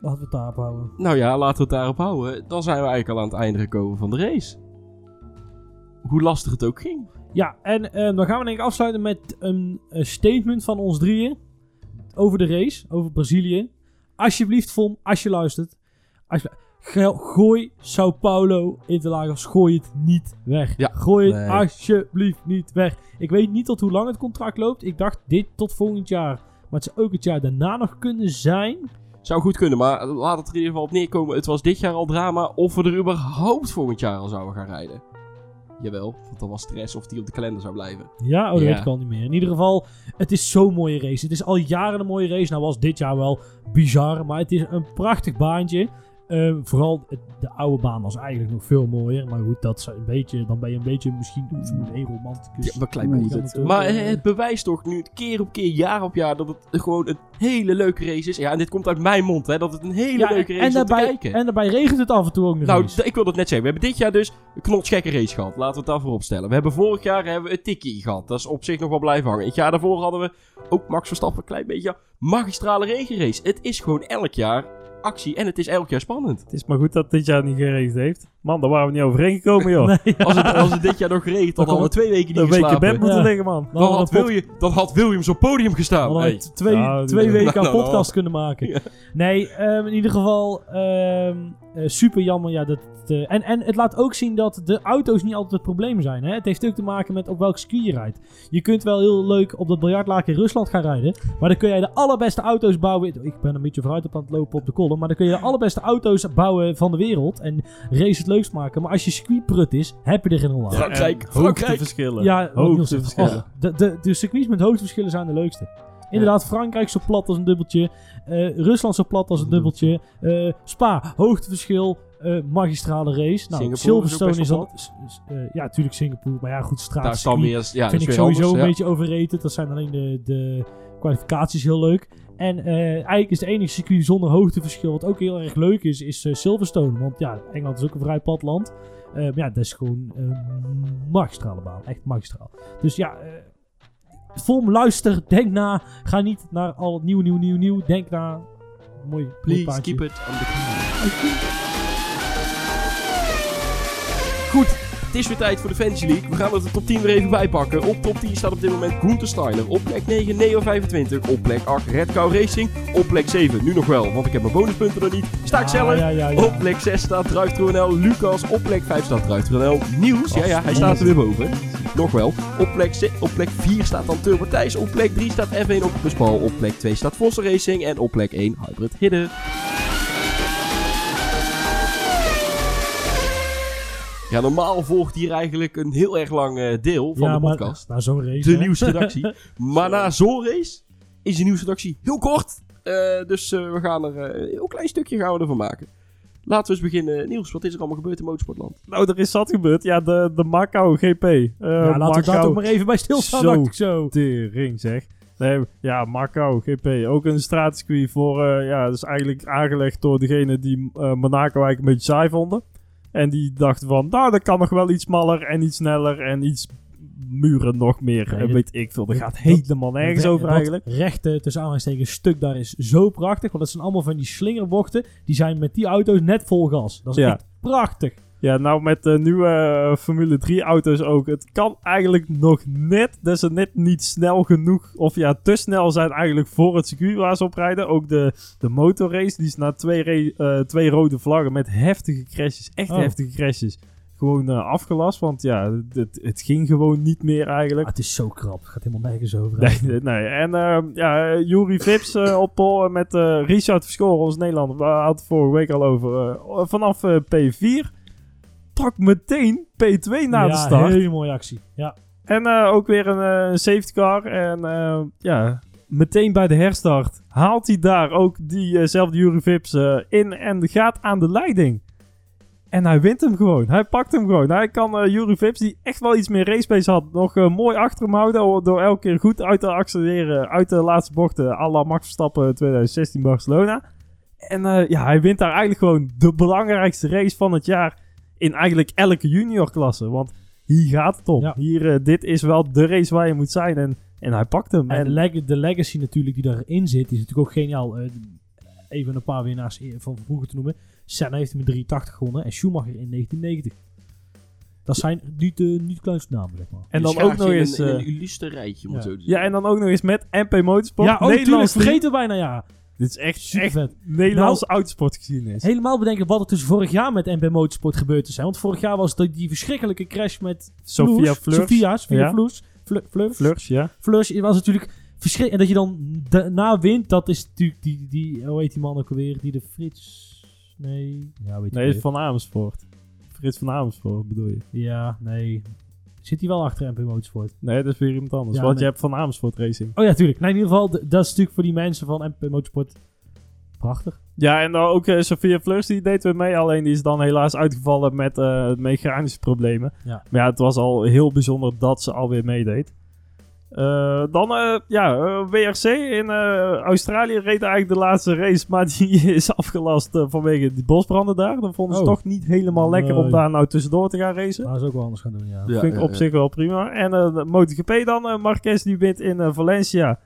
Laten we het daarop houden. Nou ja, laten we het daarop houden. Dan zijn we eigenlijk al aan het einde gekomen van de race. Hoe lastig het ook ging. Ja, en eh, dan gaan we denk ik afsluiten met een, statement van ons drieën over de race, over Brazilië. Alsjeblieft, Vom, als je luistert, ge- gooi Sao Paulo Interlagos, gooi het niet weg. Ja, gooi het alsjeblieft niet weg. Ik weet niet tot hoe lang het contract loopt. Ik dacht dit tot volgend jaar. Maar het zou ook het jaar daarna nog kunnen zijn. Zou goed kunnen, maar laat het er in ieder geval op neerkomen. Het was dit jaar al drama of we er überhaupt volgend jaar al zouden gaan rijden. Jawel, want dan was stress of die op de kalender zou blijven. Ja, oh, dat Ja. weet ik al niet meer. In ieder geval, het is zo'n mooie race. Het is al jaren een mooie race. Nou was dit jaar wel bizar, maar het is een prachtig baantje. Ehm, vooral het- de oude baan was eigenlijk nog veel mooier. Maar goed, dat is een beetje, dan ben je een beetje misschien een 1 romanticus. Ja, maar klein beetje. moet ook, Maar eh, het bewijst toch nu keer op keer, jaar op jaar, dat het gewoon een hele leuke race is. Ja, en dit komt uit mijn mond, hè, dat het een hele ja, leuke race en is om te daarbij, kijken. En daarbij regent het af en toe ook nog Nou, ik wil dat net zeggen. We hebben dit jaar dus een knotsgekke race gehad. Laten we het daarvoor opstellen. We hebben vorig jaar hebben we een tikkie gehad. Dat is op zich nog wel blijven hangen. Het jaar daarvoor hadden we ook Max Verstappen een klein beetje magistrale regenrace. Het is gewoon elk jaar actie en het is elk jaar spannend. het is maar goed dat dit jaar niet geregend heeft. Man, daar waren we niet overheen gekomen, joh. [LAUGHS] Nee, Als het, als het dit jaar nog dan Dan hadden we twee weken niet Een week in geslapen. bed moeten Ja. liggen, man. dan Dan had, we William, dan had Williams op podium gestaan. hadden we Hey. twee, [LAUGHS] Nou, twee weken aan Nou, nou, podcast kunnen maken. Ja. Nee, ehm, in ieder geval ehm, eh, super jammer. Ja, dat, eh, en, en het laat ook zien dat de auto's niet altijd het probleem zijn. Hè? Het heeft ook te maken met op welk circuit je rijdt. Je kunt wel heel leuk op dat biljartlaak in Rusland gaan rijden. Maar dan kun jij de allerbeste auto's bouwen. Ik ben een beetje vooruit op aan het lopen op de kolom. Maar dan kun je de allerbeste auto's bouwen van de wereld. En race het leukst maken. Maar als je circuit prut is, heb je er geen hol aan. Frankrijk, Frankrijk. Hoogteverschillen. Ja. Hoogteverschillen. Oh, de, de, de circuits met hoogteverschillen zijn de leukste. Inderdaad, Frankrijk zo plat als een dubbeltje. eh, Rusland zo plat als een dubbeltje. eh, Spa, hoogteverschil. eh, magistrale race. Nou, Singapore Silverstone is is ja, natuurlijk Singapore. Maar ja, goed, Daar is dan straatcircuit weer... Ja, vind ik sowieso anders, een beetje overrated. Dat zijn alleen de, de kwalificaties heel leuk. En eigenlijk is de enige circuit zonder hoogteverschil, wat ook heel erg leuk is, is Silverstone. Want ja, Engeland is ook een vrij plat land. Maar ja, dat is gewoon een magistrale baan. Echt magistraal. Dus ja, Vom, luister, denk na. Ga niet naar al nieuw, nieuw, nieuw, nieuw. Denk na. Mooi, Please keep it on the Goed, het is weer tijd voor de Fantasy League. We gaan er de top 10 weer even bij pakken. Op top 10 staat op dit moment Gunther Steiner. Op plek 9 Neo 25. Op plek 8 Red Cow Racing. Op plek 7, nu nog wel, want ik heb mijn bonuspunten er niet. Sta ik zelf. ja, ja, ja. Op plek 6 staat Druif Tronel Lucas. Op plek 5 staat Druif Tronel Nieuws. Ja, ja, hij staat er weer boven. Nog wel. Op plek, op plek 4 staat dan Turbo Thijs. Op plek 3 staat F1 Octopus. Op plek 2 staat Vossen Racing. En op plek 1 Hybrid Hidden. Ja, normaal volgt hier eigenlijk een heel erg lang eh, deel van ja, de maar, podcast. maar zo'n race. De hè? nieuwsredactie. [LAUGHS] maar na zo'n race is de nieuwsredactie heel kort. Eh, dus eh, we gaan er eh, een heel klein stukje gaan we ervan maken. Laten we eens beginnen. Niels, wat is er allemaal gebeurd in motorsportland? Nou, er is zat gebeurd. Ja, de, de Macau GP. Eh ja, laten we daar toch maar even bij stilstaan. Zo. zo. Tering zeg. Nee, ja, Macau GP. Ook een straatcircuit voor, eh, ja, dat is eigenlijk aangelegd door degene die eh, Monaco eigenlijk een beetje saai vonden. En die dachten van, nou, dat kan nog wel iets smaller en iets sneller en iets muren nog meer. Dit- weet ik veel. Dat gaat helemaal nergens over eigenlijk. rechte, tussen aanhalingstekens, stuk daar is zo prachtig. Want dat zijn allemaal van die slingerbochten. Die zijn met die auto's net vol gas. Dat is Ja. echt prachtig. Ja, nou met de nieuwe eh, Formule 3 auto's ook. Het kan eigenlijk nog net, dat ze net niet snel genoeg, of ja, te snel zijn eigenlijk voor het circuit waar ze op rijden. Ook de, de motorrace, die is na twee, eh, twee rode vlaggen met heftige crashes, echt Oh. heftige crashes, gewoon eh, afgelast. Want ja, het, het ging gewoon niet meer Ah, eigenlijk. het is zo krap. Het gaat helemaal nergens over. Nee, [LAUGHS] nee. En ja, Juri Vips op pol met Richard Verschoor, ons Nederlander. We hadden het vorige week al over. vanaf eh, P4 trok meteen P2 na ja, de start. hele mooie actie. Ja. En eh, ook weer een eh, safety car. En eh, ja, meteen bij de herstart haalt hij daar ook diezelfde Jury Vips in en gaat aan de leiding. En hij wint hem gewoon. Hij pakt hem gewoon. Hij kan eh Jury Vips, die echt wel iets meer racepace had, nog mooi achter hem houden. Door- elke keer goed uit te accelereren uit de laatste bochten. à la Max Verstappen 2016 Barcelona. En ja, hij wint daar eigenlijk gewoon de belangrijkste race van het jaar. In eigenlijk elke juniorklasse. Want hier gaat het om. Ja. Hier, eh, dit is wel de race waar je moet zijn. En, en hij pakt hem. En de, leg- de legacy natuurlijk die erin zit, is natuurlijk ook geniaal. Eh, even een paar winnaars van vroeger te noemen. Senna heeft hem in 83 gewonnen en Schumacher in 1990. Dat zijn niet de niet de kleinste namen, zeg maar. en dan ook nog eens... Een, illustre rijtje, om Ja. zo ja, en dan ook nog eens met MP Motorsport. ja, oh, tuurlijk, Nederlands team. vergeten bijna, ja. Dit is echt, Super echt vet. Nederlandse autosportgeschiedenis. Helemaal bedenken wat er dus vorig jaar met NP Motorsport gebeurd is. Hè? Want vorig jaar was dat die verschrikkelijke crash met Sofia. Fleurs. Sofia, Sofia Ja. Fleurs. Fleurs, ja. Fleurs was natuurlijk verschrikkelijk. En dat je dan daarna wint, dat is natuurlijk die, die, hoe heet die man ook alweer? Die de Frits... Nee, ja, weet je Nee, is van Amersfoort. Frits van Amersfoort bedoel je? Ja, nee. Zit hij wel achter MP Motorsport? Nee, dat is weer iemand anders. Ja, want nee. je hebt van Amersfoort Racing. Oh ja, tuurlijk. Nee, in ieder geval, dat is natuurlijk voor die mensen van MP Motorsport prachtig. Ja, en dan ook eh, Sophia Fleurs, die deed weer mee. Alleen die is dan helaas uitgevallen met eh, mechanische problemen. Ja. Maar ja, het was al heel bijzonder dat ze alweer meedeed. Eh, dan, eh, ja, eh, WRC in eh, Australië reed eigenlijk de laatste race. Maar die [LAUGHS] is afgelast vanwege die bosbranden daar. Dan vonden ze Oh. toch niet helemaal lekker om daar nou tussendoor te gaan racen. Dat is ook wel anders gaan doen, ja. Ja, vind ik ja, op ja. zich wel prima. En eh, de MotoGP dan, eh Marquez die wint in Valencia.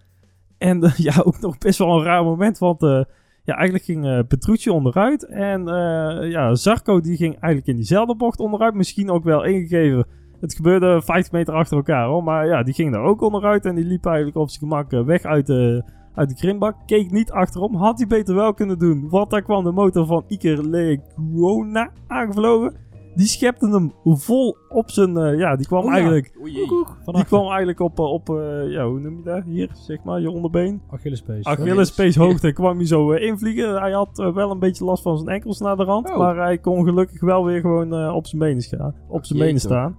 En [LAUGHS] ja, ook nog best wel een raar moment, want eh, ja, eigenlijk ging eh Petrucci onderuit. En eh, ja, Zarco die ging eigenlijk in diezelfde bocht onderuit. Misschien ook wel ingegeven. Het gebeurde 50 meter achter elkaar hoor. Maar ja, die ging daar ook onderuit. En die liep eigenlijk op zijn gemak eh, weg uit de, uit de krimbak. Keek niet achterom. Had hij beter wel kunnen doen. Want daar kwam de motor van Iker Lecuona aangevlogen. Die schepte hem vol op zijn... eh, ja, die kwam Oh ja. eigenlijk... O jee. Van Die kwam eigenlijk op, eh, op eh, ja, hoe noem je dat? Hier, zeg maar, je onderbeen. Achillespees. Achillespees hoogte kwam hij zo invliegen. Hij had wel een beetje last van zijn enkels naar de rand. Oh. Maar hij kon gelukkig wel weer gewoon op zijn benen, scha- op zijn benen staan.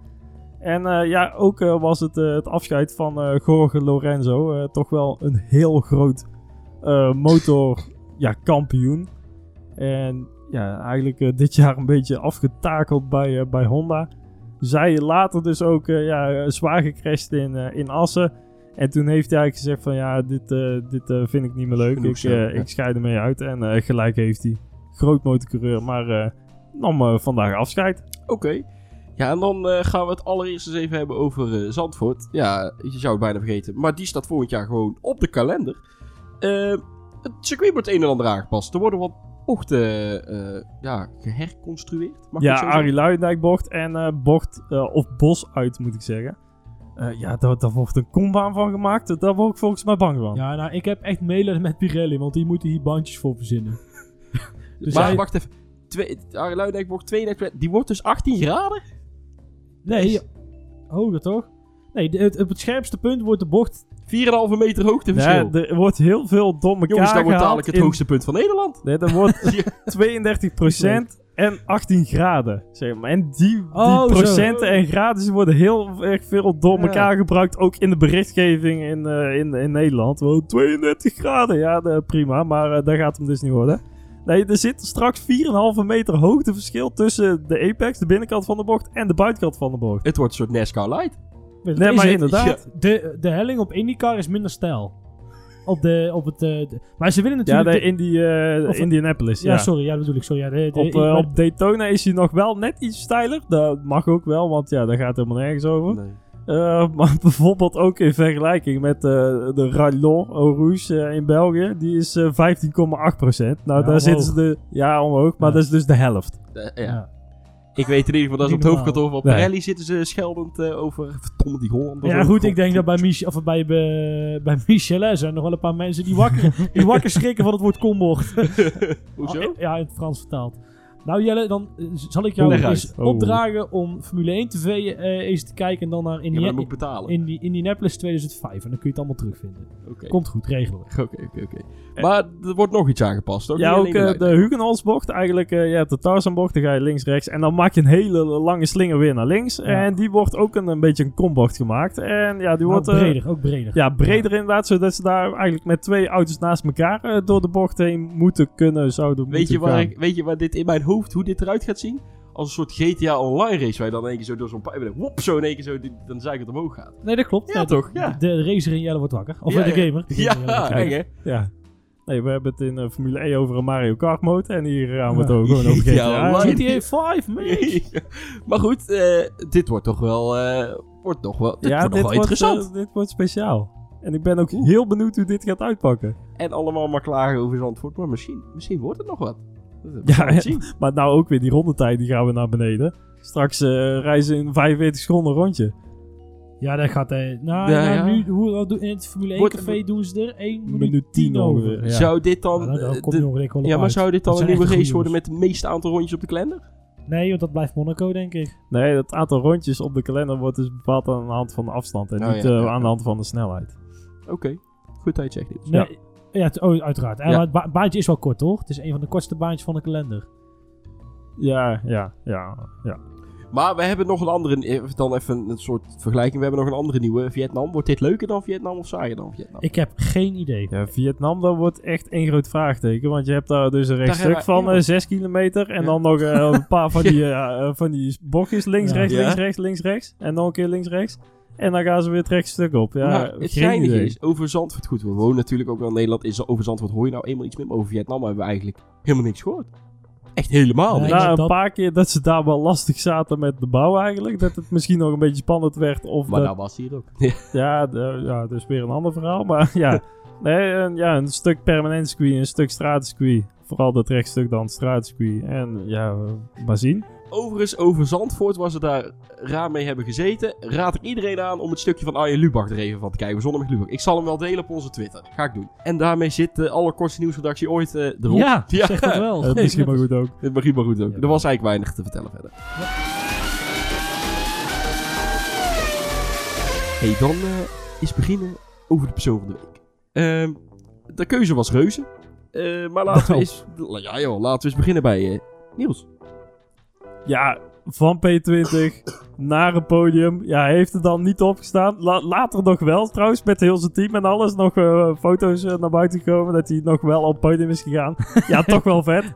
En eh, ja, ook eh, was het eh, het afscheid van Jorge Lorenzo. toch wel een heel groot eh, motor ja, kampioen. En ja, eigenlijk dit [LAUGHS] jaar een beetje afgetakeld bij, bij Honda. Zij later dus ook ja, zwaar gecrashed in, in Assen. En toen heeft hij eigenlijk gezegd van ja, dit, dit vind ik niet meer leuk. Genoeg Ik, ja. ik scheid ermee uit. En gelijk heeft hij. Groot motorcoureur, maar nam vandaag afscheid. Oké. Ja, en dan eh, gaan we het allereerst eens even hebben over eh, Zandvoort. Ja, je zou het bijna vergeten. Maar die staat volgend jaar gewoon op de kalender. Eh, het circuit wordt een en ander aangepast. Er worden wat bochten eh, ja, geherconstrueerd. Mag ja, zo Arie Luijendijk bocht en eh, bocht of bos uit moet ik zeggen. Eh, ja, daar, daar wordt een kombaan van gemaakt. Daar word ik volgens mij bang van. Ja, nou, ik heb echt mailen met Pirelli, want die moeten hier bandjes voor verzinnen. [LAUGHS] dus maar hij- wacht even. Twee, Arie Luijendijk bocht 32 Die wordt dus 18 graden? Nee, hoger toch? Nee, de- het, op het scherpste punt wordt de bocht... 4,5 meter hoogteverschil. Ja, er wordt heel veel door elkaar Jongens, dat wordt dadelijk het in- hoogste punt van Nederland. Nee, dat wordt [LAUGHS] Ja. 32% en 18 graden. Zeg maar. En die, die Oh, zo. procenten en graden worden heel erg veel door Ja. elkaar gebruikt. Ook in de berichtgeving in, eh, in, in Nederland. Wow, 32 graden, ja, de- prima. Maar eh, daar gaat hem dus niet worden. Nee, er zit straks 4,5 meter hoogteverschil tussen de apex, de binnenkant van de bocht, en de buitenkant van de bocht. Het wordt een soort NASCAR Light. Nee, maar het. inderdaad. De, de helling op IndyCar is minder stijl. Op de, op het, eh, de- maar ze willen Ja, natuurlijk... de de- Indy, eh, Of- Indianapolis. ja, Ja, sorry, ja, bedoel ik. Sorry, ja, de, de- Op, eh, op Daytona is hij nog wel net iets steiler. Dat mag ook wel, want ja, daar gaat helemaal nergens over. Nee. Eh, [LAUGHS] maar bijvoorbeeld ook in vergelijking met eh, de Rallon Eau Rouge eh, in België. Die is eh 15,8%. Nou, Ja, daar zitten ze omhoog. de... Ja, omhoog. Maar Ja. dat is dus de helft. Ja. ja. Ik weet in ieder geval dat ze op het hoofdkantoor van Nee. Pirelli zitten ze scheldend eh, over... Verdomme die Hollanders. Ja, goed, ik denk dat bij, Mich of bij, bij, bij Michelin zijn nog wel een paar mensen die wakker, die wakker schrikken van het woord kombocht. [LAUGHS] Hoezo? Ja, in het Frans vertaald. Nou Jelle, dan eh, zal ik jou Leg eens uit. Oh. opdragen om Formule 1 TV eh, eens te kijken en dan naar Ja, Indi moet ik betalen. in die Indianapolis 2005. En dan kun je het allemaal terugvinden. Oké. Komt goed, regelen we. Oké, oké, oké. Maar er wordt nog iets aangepast, toch? Ja, ook de luid. Hugenholzbocht. Eigenlijk, eh ja, de Tarzanbocht. Dan ga je links, rechts. En dan maak je een hele lange slinger weer naar links. En die wordt ook een, een beetje een kombocht gemaakt. En ja, die Maar wordt... ook eh, breder, ook breder. Ja, breder inderdaad. Zodat ze daar eigenlijk met twee auto's naast elkaar eh, door de bocht heen moeten kunnen, zouden Weet je, moeten waar gaan. ik, weet je waar dit in mijn hoofd, hoe dit eruit gaat zien? Als een soort GTA Online race, waar je dan in één keer zo door zo'n pijp... Wop, zo in één keer zo, die, dan zei ik het omhoog gaat. Nee, dat klopt. Ja, toch? Ja. De, de racer in Jelle wordt wakker. Of Ja, de ja. gamer. Ja, eng hè? Ja. Nee, we hebben het in eh, Formule E over een Mario Kart mode. En hier gaan we het Ja. ook gewoon over [LAUGHS] Ja, GTA. online. GTA 5, mate. [LAUGHS] maar goed, eh, dit wordt toch wel... eh, wordt nog wel, dit ja, wordt nog dit wel wordt, interessant. dit wordt speciaal. En ik ben ook heel benieuwd hoe dit gaat uitpakken. En allemaal maar klagen over Zandvoort, maar misschien, misschien wordt het nog wat. Ja. Maar nou ook weer die rondetijd, die gaan we naar beneden. Straks eh, reizen in 45 seconden een rondje. Ja, dat gaat... eh nou, Ja, nou, ja. nu, hoe, wat doen- in het Formule 1 Wordt- café doen ze er 1 minuut, Minuut 10 10 over. Ja. Zou dit dan... Ja, eh, kom de- je nog wel op ja, maar uit. zou dit dan een nieuwe race worden met het meeste aantal rondjes op de kalender? Nee, want dat blijft Monaco, denk ik. Nee, het aantal rondjes op de kalender wordt dus bepaald aan de hand van de afstand. En Oh, niet ja, eh, ja, aan de hand van de snelheid. Oké, goed dat je het zegt dit. Nee, ja, oh, uiteraard. Ja, Ja. maar het ba- baantje is wel kort, toch? Het is een van de kortste baantjes van de kalender. Ja, ja, ja, ja. Maar we hebben nog een andere, eh, dan even een soort vergelijking. We hebben nog een andere nieuwe, Vietnam. Wordt dit leuker dan Vietnam of saaier dan Vietnam? Ik heb geen idee. Ja, Vietnam, dat wordt echt één groot vraagteken. Want je hebt daar dus een rechtstuk hebben van ja. eh 6 kilometer. En Ja. dan nog eh, een paar van [LAUGHS] die, eh, eh, van die bochtjes. Links, Ja. rechts, Ja. links, rechts, links, rechts. En nog een keer links, rechts. En dan gaan ze weer het rechtstuk op. Ja, maar het geinige is, over Zandvoort, goed, we wonen natuurlijk ook wel in Nederland. Is, over Zandvoort hoor je nou eenmaal iets meer. Maar over Vietnam hebben we eigenlijk helemaal niks gehoord. Echt helemaal niks. Na een dat- paar keer dat ze daar wel lastig zaten met de bouw eigenlijk. Dat het misschien nog een beetje spannend werd. Of maar dat- was hier ook. [LAUGHS] Ja, de- ja, dat is weer een ander verhaal. Maar [LAUGHS] ja, nee, een, ja, een stuk permanent circuit, een stuk straatcircuit. Vooral dat rechtstuk dan straatcircuit. En ja, maar zien. Overigens, over Zandvoort, waar ze daar raar mee hebben gezeten, raad ik iedereen aan om het stukje van Arjen Lubach er even van te kijken. Zonder met Lubach. Ik zal hem wel delen op onze Twitter. Ga ik doen. En daarmee zit de allerkortste nieuwsredactie ooit eh erop. Ja, [LAUGHS] Ja. zeg dat wel. Dat is misschien maar goed ook. [LAUGHS] Dit mag maar goed ook. Ja. Er was eigenlijk weinig te vertellen verder. hey, dan eh, is beginnen over de persoon van de week. Ehm, de keuze was reuze. Eh, maar laten we Nou. eens... [LAUGHS] Ja joh, laten we eens beginnen bij eh, Niels. Ja, van P20 naar een podium. Ja, hij heeft er dan niet opgestaan. La later nog wel trouwens, met heel zijn team en alles. Nog eh, foto's eh, naar buiten gekomen dat hij nog wel op het podium is gegaan. [LAUGHS] ja, toch wel vet.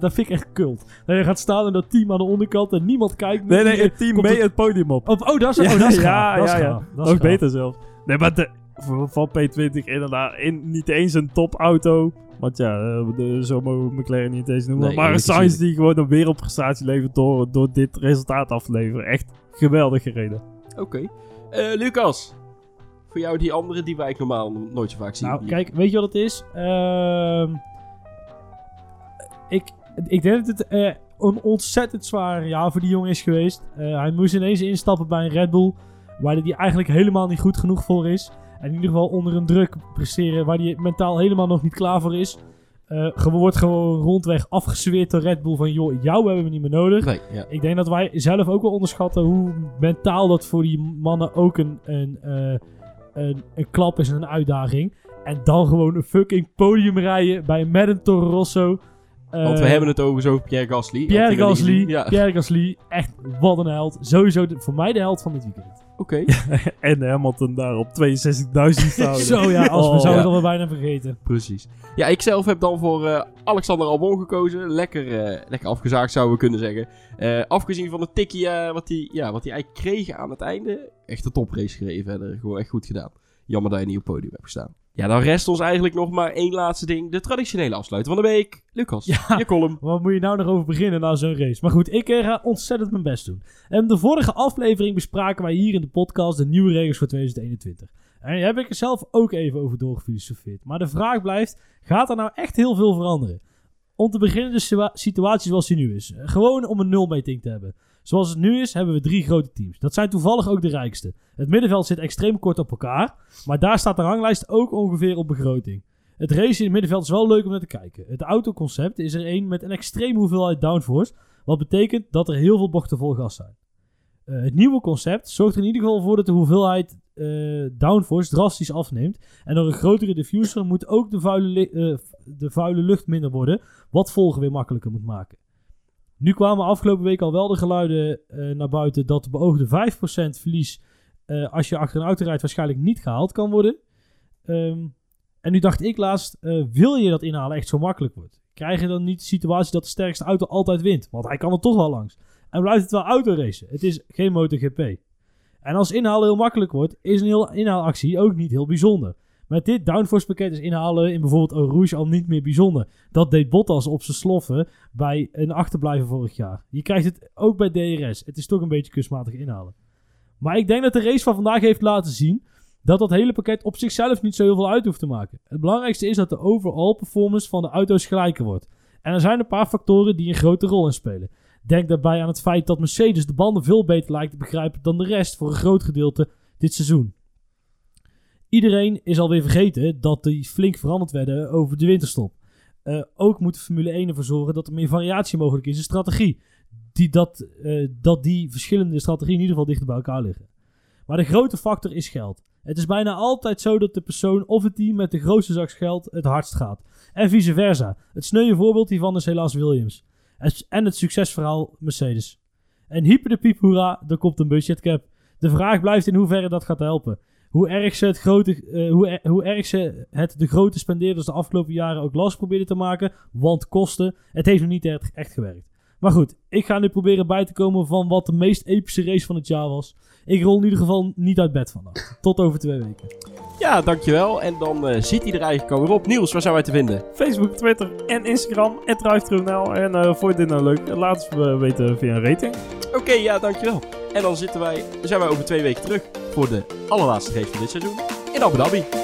Dat vind ik echt kult. Dat je gaat staan in dat team aan de onderkant en niemand kijkt. Nee, nee, het team komt mee het podium op. Oh, oh, dat is, oh, dat is gaaf. Ja, ja. is Nog gaaf. beter zelfs. Nee, maar de, van P20 inderdaad in, niet eens een topauto. Want ja, eh, de, zo mogen we McLaren niet eens noemen. Nee, maar een Sainz die gewoon een wereldprestatie levert door, door dit resultaat af te leveren. Echt geweldig gereden. Oké. Eh, Lucas. Voor jou die andere die wij normaal nooit zo vaak zien. Nou, kijk, weet je wat het is? Ehm, ik, ik denk dat het eh, een ontzettend zwaar jaar voor die jongen is geweest. Hij moest ineens instappen bij een Red Bull, waar hij eigenlijk helemaal niet goed genoeg voor is. En in ieder geval onder een druk presteren waar hij mentaal helemaal nog niet klaar voor is. Eh gewoon wordt gewoon rondweg afgezweerd door Red Bull van joh, jou hebben we niet meer nodig. Nee, ja. Ik denk dat wij zelf ook wel onderschatten hoe mentaal dat voor die mannen ook een, een, eh, een, een klap is en een uitdaging. En dan gewoon een fucking podium rijden bij Madden Toro Rosso. Eh, Want we hebben het over zo Pierre Gasly. Pierre Gasly. Ja, Pierre Gasly, echt wat een held. Sowieso de- voor mij de held van dit weekend. Oké. [LAUGHS] En Hamilton daar op 62.000 staan. Zo ja, als we Oh. zouden Ja. bijna vergeten. Precies. Ja, ik zelf heb dan voor eh, Alexander Albon gekozen. Lekker, eh, lekker afgezaagd zouden we kunnen zeggen. Eh, afgezien van het tikkie eh, wat hij ja, wat hij eigenlijk kreeg aan het einde. Echt een toprace gereden verder. Gewoon echt goed gedaan. Jammer dat je niet op het podium hebt gestaan. Ja, dan rest ons eigenlijk nog maar één laatste ding. De traditionele afsluiter van de week. Lucas, Ja. je column. [LAUGHS] Wat moet je nou nog over beginnen na zo'n race? Maar goed, ik eh, ga ontzettend mijn best doen. En de vorige aflevering bespraken wij hier in de podcast de nieuwe regels voor 2021. En daar heb ik er zelf ook even over doorgefilosofeerd. Maar de vraag blijft, gaat er nou echt heel veel veranderen? Om te beginnen de situa- situatie zoals die nu is. Gewoon om een nulmeting te hebben. Zoals het nu is, hebben we drie grote teams. Dat zijn toevallig ook de rijkste. Het middenveld zit extreem kort op elkaar. Maar daar staat de ranglijst ook ongeveer op begroting. Het racen in het middenveld is wel leuk om naar te kijken. Het autoconcept is er een met een extreme hoeveelheid downforce. Wat betekent dat er heel veel bochten vol gas zijn. Eh, het nieuwe concept zorgt er in ieder geval voor dat de hoeveelheid eh, downforce drastisch afneemt. En door een grotere diffuser moet ook de vuile, eh, de vuile lucht minder worden. Wat volgen weer makkelijker moet maken. Nu kwamen afgelopen week al wel de geluiden eh, naar buiten dat de beoogde 5% verlies eh, als je achter een auto rijdt waarschijnlijk niet gehaald kan worden. Ehm, en nu dacht ik laatst, eh, wil je dat inhalen echt zo makkelijk wordt? Krijg je dan niet de situatie dat de sterkste auto altijd wint? Want hij kan er toch wel langs. En blijft het wel autoracen. Het is geen MotoGP. En als inhalen heel makkelijk wordt, is een heel inhaalactie ook niet heel bijzonder. Met dit downforce pakket is inhalen in bijvoorbeeld Eau Rouge al niet meer bijzonder. Dat deed Bottas op zijn sloffen bij een achterblijven vorig jaar. Je krijgt het ook bij DRS. Het is toch een beetje kunstmatig inhalen. Maar ik denk dat de race van vandaag heeft laten zien dat dat hele pakket op zichzelf niet zo heel veel uit hoeft te maken. Het belangrijkste is dat de overall performance van de auto's gelijker wordt. En er zijn een paar factoren die een grote rol in spelen. Denk daarbij aan het feit dat Mercedes de banden veel beter lijkt te begrijpen dan de rest voor een groot gedeelte dit seizoen. Iedereen is alweer vergeten dat die flink veranderd werden over de winterstop. Eh, ook moet de Formule 1 ervoor zorgen dat er meer variatie mogelijk is in strategie. Die, dat, eh, dat die verschillende strategieën in ieder geval dichter bij elkaar liggen. Maar de grote factor is geld. Het is bijna altijd zo dat de persoon of het team met de grootste zak geld het hardst gaat. En vice versa. Het sneuwe voorbeeld hiervan is helaas Williams. En het succesverhaal Mercedes. En hyper de piep hoera, er komt een budgetcap. De vraag blijft in hoeverre dat gaat helpen. Hoe erg ze het, grote, eh, hoe, er- hoe erg ze het de grote spendeerders de afgelopen jaren ook last probeerden te maken. Want kosten, het heeft nog niet echt, echt gewerkt. Maar goed, ik ga nu proberen bij te komen van wat de meest epische race van het jaar was. Ik rol in ieder geval niet uit bed vandaag. Tot over twee weken. Ja, dankjewel. En dan eh, zit hij er eigenlijk alweer op. Niels, waar zijn wij te vinden? Facebook, Twitter en Instagram. En. En eh vond je dit nou leuk? Laat het weten via een rating. Oké, ja, dankjewel. En dan zitten wij, zijn wij over twee weken terug voor de allerlaatste race van dit seizoen in Abu Dhabi.